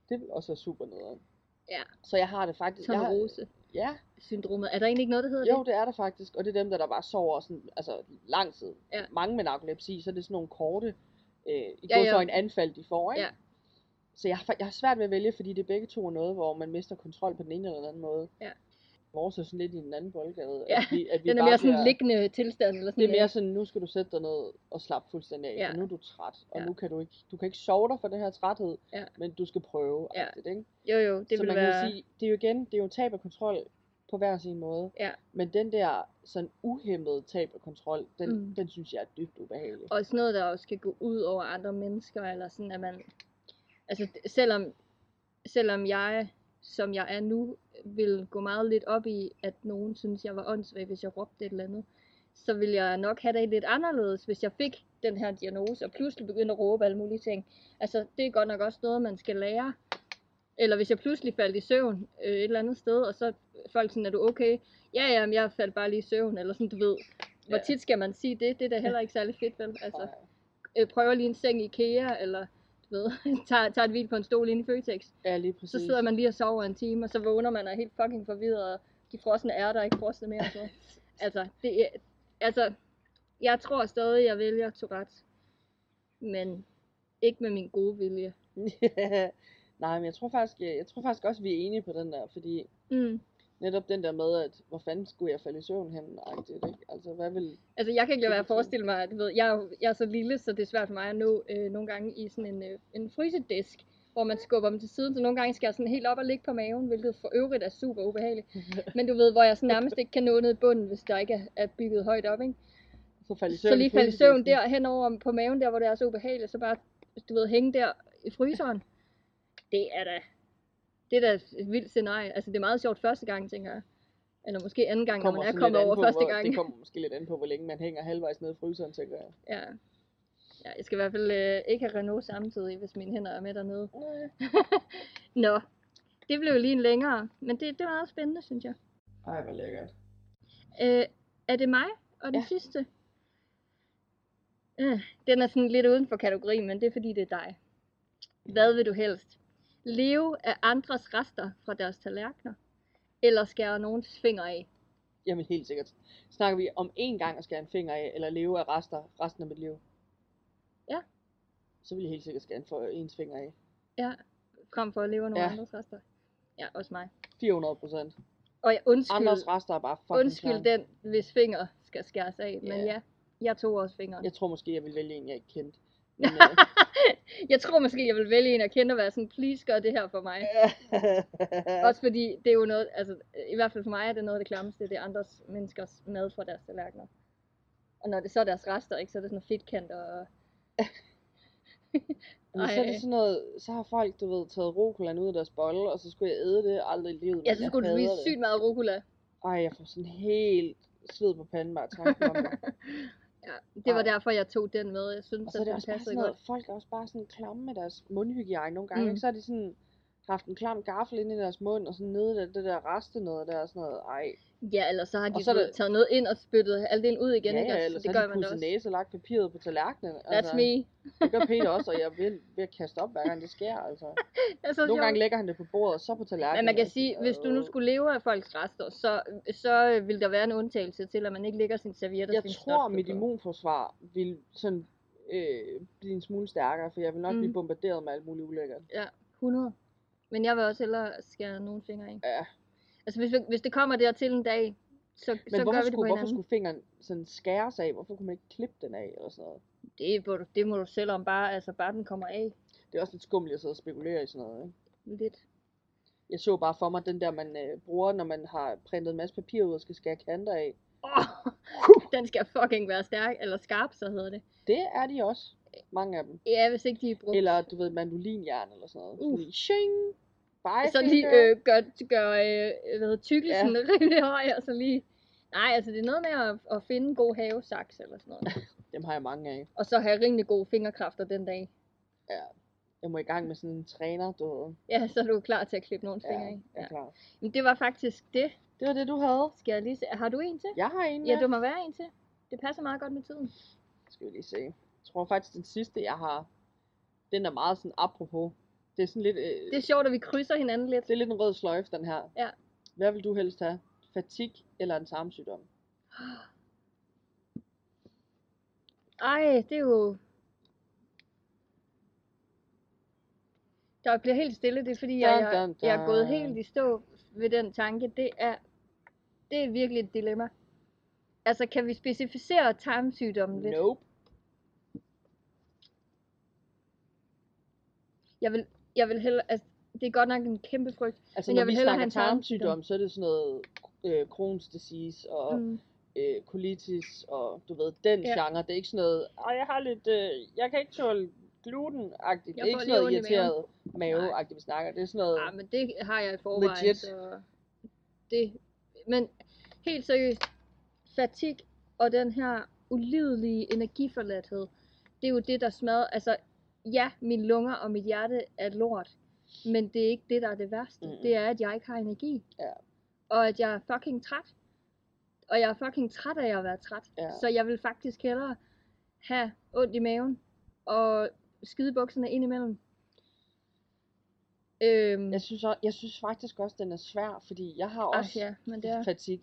det vil også være super nederen. Ja. Så jeg har det faktisk, Som jeg har, rose. Ja, syndromet. Er der egentlig ikke noget, der hedder jo, det? det er der faktisk. Og det er dem, der, der bare sover sådan, altså lang tid. Ja. Mange med narkolepsi, så er det sådan nogle korte, øh, i Ja, ja, en anfald, de får, ikke? Ja. Så jeg har, jeg har svært ved at vælge, fordi det begge to er noget, hvor man mister kontrol på den ene eller den anden måde. Ja. Vores er sådan lidt i den anden boldgade. Ja, at vi, at vi Den er bare mere sådan bliver- en liggende tilstand. Eller sådan Det er mere sådan, nu skal du sætte dig ned og slappe fuldstændig af, Ja. for nu er du træt, og Ja. nu kan du ikke, du kan ikke sove dig for den her træthed, Ja. men du skal prøve. Ja. agtigt, Ikke? Jo, jo, det så man være... kan sige, det er jo igen, det er jo tab af kontrol på hver sin måde. Ja. Men den der sådan uhemmede tab af kontrol, den, Mm. den synes jeg er dybt ubehagelig. Og sådan noget, der også kan gå ud over andre mennesker, eller sådan, at man... Altså, selvom, selvom jeg, som jeg er nu, vil gå meget lidt op i, at nogen synes, jeg var åndssvag, hvis jeg råbte et eller andet, så vil jeg nok have det lidt anderledes, hvis jeg fik den her diagnose, og pludselig begyndte at råbe alle mulige ting. Altså, det er godt nok også noget, man skal lære. Eller hvis jeg pludselig faldt i søvn øh, et eller andet sted, og så folk sådan, er du okay? Ja, ja, men jeg faldt bare lige i søvn, eller sådan, du ved. Hvor Ja. tit skal man sige det? Det er da heller ikke særlig fedt, vel? Altså, øh, prøver lige en seng i IKEA, eller ved, tager, tager et hvil på en stol inde i Føtex. Ja, lige præcis. Så sidder man lige og sover en time, og så vågner man og er helt fucking forvirret, og de frosne ærter er ikke frosne mere. Så. altså, det er, altså, jeg tror stadig, jeg vælger Tourette. Men ikke med min gode vilje. Nej, men jeg tror faktisk, jeg, jeg tror faktisk også, vi er enige på den der, fordi Mm. Netop den der med, at hvor fanden skulle jeg falde i søvn hen, agtigt, ikke? Altså, hvad vil... Altså, jeg kan ikke lade være at forestille mig, at du ved, jeg, er jo- jeg er så lille, så det er svært for mig at nå øh, nogle gange i sådan en, øh, en frysedisk, hvor man skubber dem til siden, så nogle gange skal jeg sådan helt op og ligge på maven, hvilket for øvrigt er super ubehageligt. Men du ved, hvor jeg sådan nærmest ikke kan nå ned i bunden, hvis der ikke er, bygget højt op, ikke? Så falde i søvn Så lige falde i søvn der henover på maven, der hvor det er så ubehageligt, så bare, du ved, hænge der i fryseren. Det er da, det er da et vildt scenarie. Altså, det er meget sjovt første gang, tænker jeg. Eller måske anden gang, når man er kommet over på, første hvor, gang. Det kommer måske lidt an på, hvor længe man hænger halvvejs nede i fryseren, tænker jeg. Ja. ja, jeg skal i hvert fald øh, ikke have Renault samtidig, hvis mine hænder er med dernede. Nå, det blev lige en længere, men det, det var meget spændende, synes jeg. Ej, hvor lækkert. Øh, er det mig og den Ja. sidste? Øh, den er sådan lidt uden for kategorien, men det er fordi, det er dig. Hvad vil du helst? Leve af andres rester fra deres tallerkener? Eller skære nogens fingre af? Jamen helt sikkert. Snakker vi om én gang at skære en finger af, eller leve af rester resten af mit liv? Ja. Så vil jeg helt sikkert skære en for ens finger af. Ja, frem for at leve af nogle Ja. andres rester. Ja, også mig. 400 procent. Og jeg undskyld, Andres rester er bare fucking undskyld klam. den, hvis finger skal skæres af. Men Ja. ja, jeg tog også fingeren. Jeg tror måske, jeg vil vælge en, jeg ikke kendte. Men, øh, jeg tror måske, jeg vil vælge en, jeg kender, og være sådan, please gør det her for mig. Også fordi det er jo noget, altså i hvert fald for mig er det noget af det klammeste, det er andres menneskers mad fra deres tallerkener. Og når det så er deres rester, ikke, så er det sådan noget fedtkant og... Men så er det sådan noget, så har folk, du ved, taget rucolaen ud af deres bolle, og så skulle jeg æde det aldrig i livet. Ja, så skulle du spise sygt meget rucola. Ej, jeg får sådan helt sved på panden bare tanken om det. Ja, det var Ej. derfor, jeg tog den med. Jeg synes, Og så at det den også bare sådan noget, godt. folk er også bare sådan klamme med deres mundhygiejne nogle gange, Mm. ikke? Så er de sådan haft en klam gaffel ind i deres mund, og sådan nede i det, det der reste noget der, og sådan noget, ej. Ja, eller så har de Og så så det- taget noget ind og spyttet halvdelen ud igen, ja, ikke? ja, eller Så så det har gør de pudset næse og lagt papiret på tallerkenen. That's me. Det gør Peter også, og jeg ved at kaste op, hver gang det sker, altså. Det så Nogle sjovt. gange lægger han det på bordet, og så på tallerkenen. Men man kan og sige, hvis du nu øh, skulle leve af folks rester, så, så øh, vil der være en undtagelse til, at man ikke lægger sin serviet og Jeg sin tror, mit immunforsvar vil sådan øh, blive en smule stærkere, for jeg vil nok mm. blive bombarderet med alt muligt ulækkert. Ja, 100. Men jeg vil også hellere skære nogle fingre af. Ja, Altså hvis, vi- hvis det kommer dertil en dag, så, men så hvorfor, gør vi det på skulle, hvorfor hinanden. skulle fingeren sådan skæres af? Hvorfor kunne man ikke klippe den af? Eller sådan noget? Det, må du, det må du selv om bare, altså bare den kommer af. Det er også lidt skummelt at sidde og spekulere i sådan noget. Ikke? Lidt. Jeg så bare for mig den der, man øh, bruger, når man har printet en masse papir ud og skal skære kanter af. Oh, den skal fucking være stærk, eller skarp, så hedder det. Det er de også. Mange af dem. Ja, hvis ikke de er brugt. Eller du ved, mandolinjern eller sådan noget. Uh. Shing, bye, så lige øh, gør, gør øh, hvad hedder, tykkelsen ja. rimelig høj, og så lige... Nej, altså det er noget med at, at finde en god havesaks eller sådan noget. Dem har jeg mange af. og så have rimelig gode fingerkræfter den dag. Ja. Jeg må i gang med sådan en træner, du ved. Ja, så er du klar til at klippe nogle fingre Ja, af. jeg er klar. Men det var faktisk det. Det var det, du havde. Skal jeg lige se. Har du en til? Jeg har en Ja, med. du må være en til. Det passer meget godt med tiden. Skal vi lige se. Jeg tror faktisk, den sidste, jeg har, den er meget sådan apropos. Det er sådan lidt, øh, Det er sjovt, at vi krydser hinanden lidt. det er lidt en rød sløjfe, den her. Ja. Hvad vil du helst have? Fatig eller en tarmsygdom? Ej, det er jo... Der bliver helt stille, det er fordi, jeg, jeg, dun, jeg er gået helt i stå ved den tanke. Det er, det er virkelig et dilemma. Altså, kan vi specificere tarmsygdommen lidt? Nope. Jeg vil, jeg vil hellere, altså, det er godt nok en kæmpe frygt. Altså Men når jeg vi vil hellere snakker tarmsygdom. så er det sådan noget øh, Crohn's disease og Mm. øh, colitis og du ved, den Ja. genre. Det er ikke sådan noget, Ej, jeg har lidt, øh, jeg kan ikke tåle gluten-agtigt. Det Jeg er ikke sådan noget irriteret mave-agtigt, vi snakker. Det er sådan noget, Ja, men det har jeg i forvejen, Legit. så det, men helt seriøst, fatig og den her ulidelige energiforladthed, det er jo det, der smadrer, altså, ja, mine lunger og mit hjerte er lort, men det er ikke det, der er det værste. Mm-mm. Det er, at jeg ikke har energi. Ja. Og at jeg er fucking træt. Og jeg er fucking træt af at være træt. Ja. Så jeg vil faktisk hellere have ondt i maven og skide bukserne ind imellem. Øhm, jeg synes, også, jeg synes faktisk også, den er svær, fordi jeg har ej, også ja, men det er... fatig.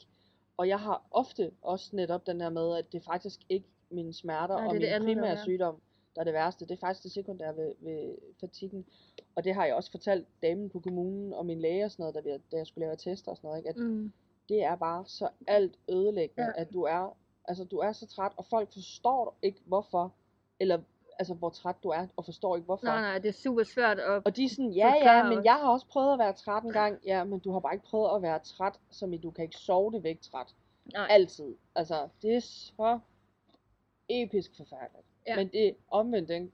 Og jeg har ofte også netop den her med, at det faktisk ikke mine smerter Nej, og min andet, der er primære værre. sygdom, der er det værste. Det er faktisk det sekundære ved, ved fatiguen. Og det har jeg også fortalt damen på kommunen og min læge og sådan noget, da, vi, da jeg skulle lave tester og sådan noget, ikke? at Mm. det er bare så alt ødelæggende, Ja. at du er, altså du er så træt, og folk forstår ikke hvorfor, eller altså hvor træt du er, og forstår ikke hvorfor. Nej, nej, det er super svært at... Og de er sådan, ja ja, men jeg har også prøvet at være træt en gang. Ja, men du har bare ikke prøvet at være træt, som i du kan ikke sove det væk træt. Nej, Altid. Altså, det er så episk forfærdeligt. Ja. Men det omvendt, ikke?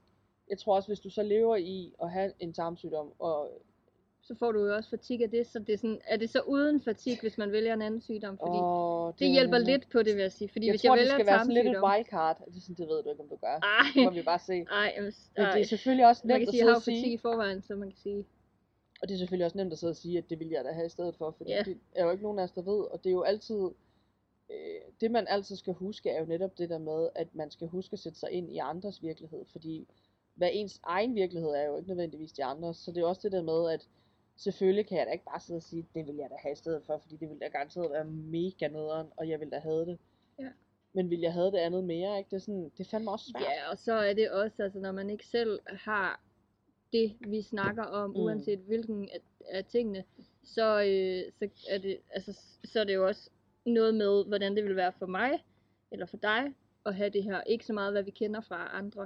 Jeg tror også, hvis du så lever i at have en tarmsygdom, og så får du jo også fatig af det, så det er, sådan, er det så uden fatig, hvis man vælger en anden sygdom? Fordi åh, det er hjælper lidt på det, vil jeg sige. Fordi Jeg hvis tror, jeg det vælger skal være sådan lidt et wildcard. Det, sådan, det ved du ikke, om du gør. Ej, Det må vi bare se. ej, jamen, Men det er selvfølgelig også Man nemt kan at sige, at jeg sidde har sige, i forvejen, så man kan sige... og det er selvfølgelig også nemt at sidde og sige, at det vil jeg da have i stedet for, fordi Ja. det er jo ikke nogen af os, der ved, og det er jo altid, øh, det man altid skal huske, er jo netop det der med, at man skal huske at sætte sig ind i andres virkelighed, fordi hvad ens egen virkelighed er jo ikke nødvendigvis de andres, så det er også det der med, at selvfølgelig kan jeg da ikke bare sidde og sige, det vil jeg da have i stedet for, fordi det ville da garanteret være mega nederen, og jeg vil da have det. Ja. Men vil jeg have det andet mere, ikke? Det er, sådan, det er fandme også svært. Ja, og så er det også, altså når man ikke selv har det, vi snakker om, mm. uanset hvilken af, af tingene, så, øh, så, er det, altså, så er det jo også noget med, hvordan det vil være for mig, eller for dig, at have det her. Ikke så meget, hvad vi kender fra andre,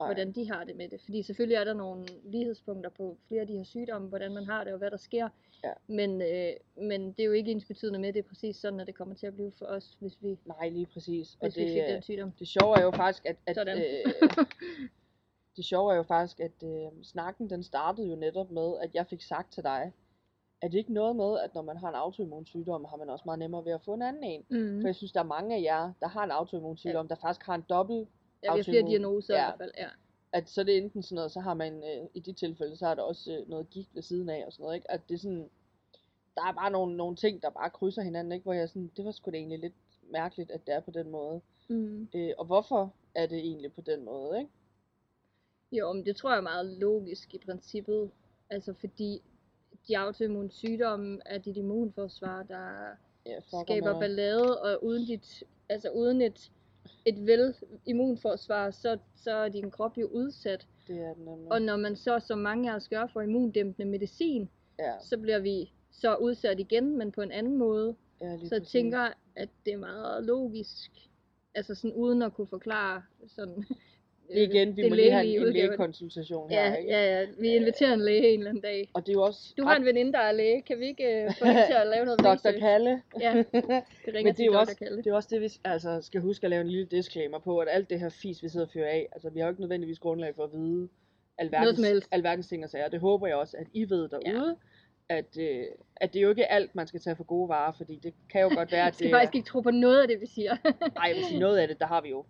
Ej. hvordan de har det med det. Fordi selvfølgelig er der nogle lighedspunkter på flere af de her sygdomme, hvordan man har det, og hvad der sker. Ja. Men, øh, men det er jo ikke ens betydende med, at det er præcis sådan, at det kommer til at blive for os, hvis vi, Nej, lige præcis. Og hvis vi det, fik øh, den sygdom. det sjove er jo faktisk, at, at Sådan. øh, det sjove er jo faktisk, at øh, snakken den startede jo netop med, at jeg fik sagt til dig, er det ikke noget med, at når man har en autoimmun sygdom, har man også meget nemmere ved at få en anden en? Mm. For jeg synes, der er mange af jer, der har en autoimmun sygdom, der faktisk har en dobbelt, Ja, vi har flere diagnoser i ja. hvert fald. Ja. at så er det enten sådan noget, så har man øh, i de tilfælde, så er der også øh, noget gigt ved siden af og sådan noget, ikke? At det er sådan, der er bare nogle, nogle ting, der bare krydser hinanden, ikke? Hvor jeg sådan, det var sgu da egentlig lidt mærkeligt, at det er på den måde. Mm. Øh, og hvorfor er det egentlig på den måde, ikke? Jo, men det tror jeg er meget logisk i princippet. Altså fordi de autoimmune sygdomme er dit immunforsvar, der Ja, skaber med. ballade, og uden dit, altså uden et, et vel immunforsvar, så, så er din krop jo udsat. Det er den nemlig. Og når man så, som mange af os gør, får immundæmpende medicin, ja, så bliver vi så udsat igen, men på en anden måde. ja, Så jeg præcis. tænker, at det er meget logisk, altså sådan uden at kunne forklare sådan det er igen, vi det må lige have en, en lægekonsultation her, Ja, ikke? ja, ja. Vi inviterer en læge en eller anden dag. Og det er jo også Du har en veninde, der er læge. Kan vi ikke uh, få hende til at lave noget Dr. Kalle. Ja, vi ringer Men det er, jo Dr. også, Kalle. det er også det, vi altså, skal huske at lave en lille disclaimer på, at alt det her fis, vi sidder og fyrer af, altså vi har jo ikke nødvendigvis grundlag for at vide alverdens, alverdens ting og sager. Det håber jeg også, at I ved derude, ja. at, øh, at det er jo ikke alt, man skal tage for gode varer, fordi det kan jo godt være, Jeg at skal det faktisk ikke tro på noget af det, vi siger. Nej, jeg vil sige, noget af det, der har vi jo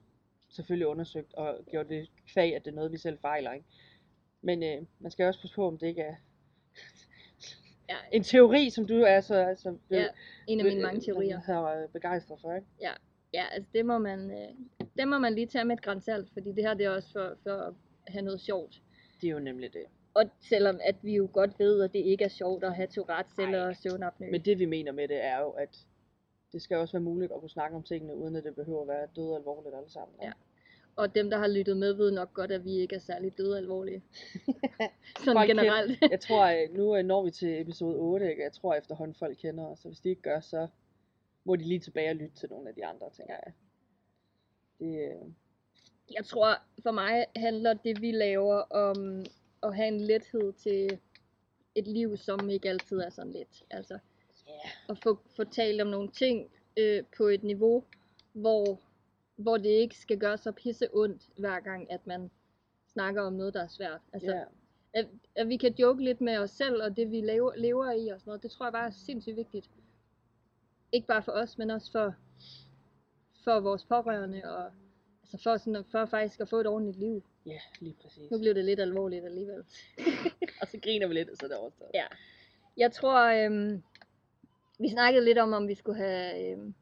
selvfølgelig undersøgt og gjort det kvæg, at det er noget, vi selv fejler, ikke? Men øh, man skal også passe på, om det ikke er ja, en teori, som du er så, altså, ja, en af mine øh, mange teorier. er begejstret for, ikke? Ja, altså det må man, øh, det må man lige tage med et grænsalt, fordi det her det er også for, for at have noget sjovt. Det er jo nemlig det. Og selvom at vi jo godt ved, at det ikke er sjovt at have Tourette eller søvnapnø. Men det vi mener med det er jo, at det skal også være muligt at kunne snakke om tingene, uden at det behøver at være død alvorligt alle sammen. Ja. Og dem, der har lyttet med, ved nok godt, at vi ikke er særlig døde alvorlige. Sådan Folk generelt. Jeg tror, at nu øh, når vi til episode 8, ikke? jeg tror efterhånden folk kender os, så hvis de ikke gør, så må de lige tilbage og lytte til nogle af de andre, tænker jeg. Det, øh, Jeg tror, for mig handler det, vi laver, om at have en lethed til et liv, som ikke altid er sådan let. Altså, yeah. at få, få talt om nogle ting øh, på et niveau, hvor, hvor det ikke skal gøre så pisse ondt, hver gang, at man snakker om noget, der er svært. Altså, Yeah. at, at vi kan joke lidt med os selv, og det vi lever, lever i og sådan noget, det tror jeg bare er sindssygt vigtigt. Ikke bare for os, men også for, for vores pårørende, og altså for, sådan, for faktisk at få et ordentligt liv. Ja, lige præcis. Nu blev det lidt alvorligt alligevel. og så griner vi lidt, og så er det overstået. Ja. Jeg tror, øhm, vi snakkede lidt om, om vi skulle have, øhm,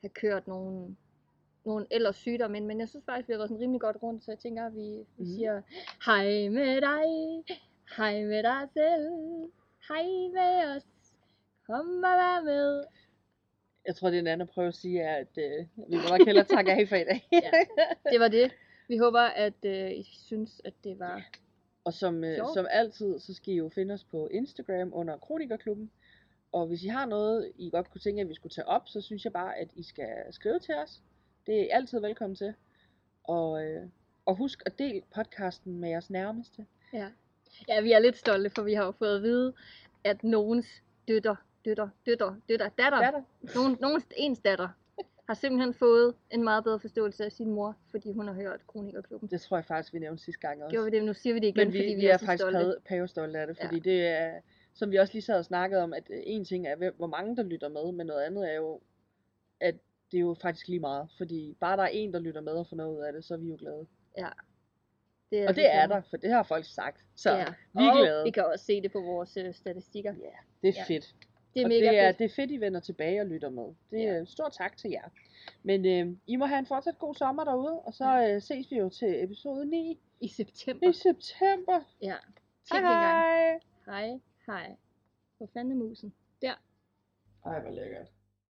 have kørt nogle, nogle ellers sygdomme ind, men jeg synes faktisk, vi har været sådan rimelig godt rundt, så jeg tænker, at vi, vi Mhm. siger, hej med dig, hej med dig selv, hej med os, kom og vær med. Jeg tror, det er en anden prøve at sige, er, at øh, vi må nok hellere takke af for i dag. Ja. Det var det. Vi håber, at øh, I synes, at det var... Og som, øh, som altid, så skal I jo finde os på Instagram under Kronikerklubben. Og hvis I har noget, I godt kunne tænke, at vi skulle tage op, så synes jeg bare, at I skal skrive til os. Det er altid velkommen til. Og, øh, og husk at dele podcasten med jeres nærmeste. Ja. ja, vi er lidt stolte, for vi har jo fået at vide, at nogens døtter, døtter, døtter, døtter, datter, Datter. nogen, nogens ens datter, har simpelthen fået en meget bedre forståelse af sin mor, fordi hun har hørt Kronikerklubben. Det tror jeg faktisk, vi nævnte sidste gang også. Gjorde vi det? Nu siger vi det igen, Men vi, fordi vi, vi er så faktisk stolte. pave, pavestolte af det, fordi ja. det er, som vi også lige sad og snakkede om, at en ting er, hvor mange der lytter med, men noget andet er jo, at det er jo faktisk lige meget. Fordi bare der er en, der lytter med og får noget ud af det, så er vi jo glade. det Og det er der, for det har folk sagt. Så Ja. vi er og glade. vi kan også se det på vores øh, statistikker. Ja, det er Ja. fedt. Det er og mega det er, fedt. det er fedt, I vender tilbage og lytter med. Det Ja. er stor tak til jer. Men øh, I må have en fortsat god sommer derude, og så øh, ses vi jo til episode 9 I september. i september. Ja. Hej Tænk engang. hej! Hej, hej. Hvor fanden er musen? Der. Ej, hvor lækkert.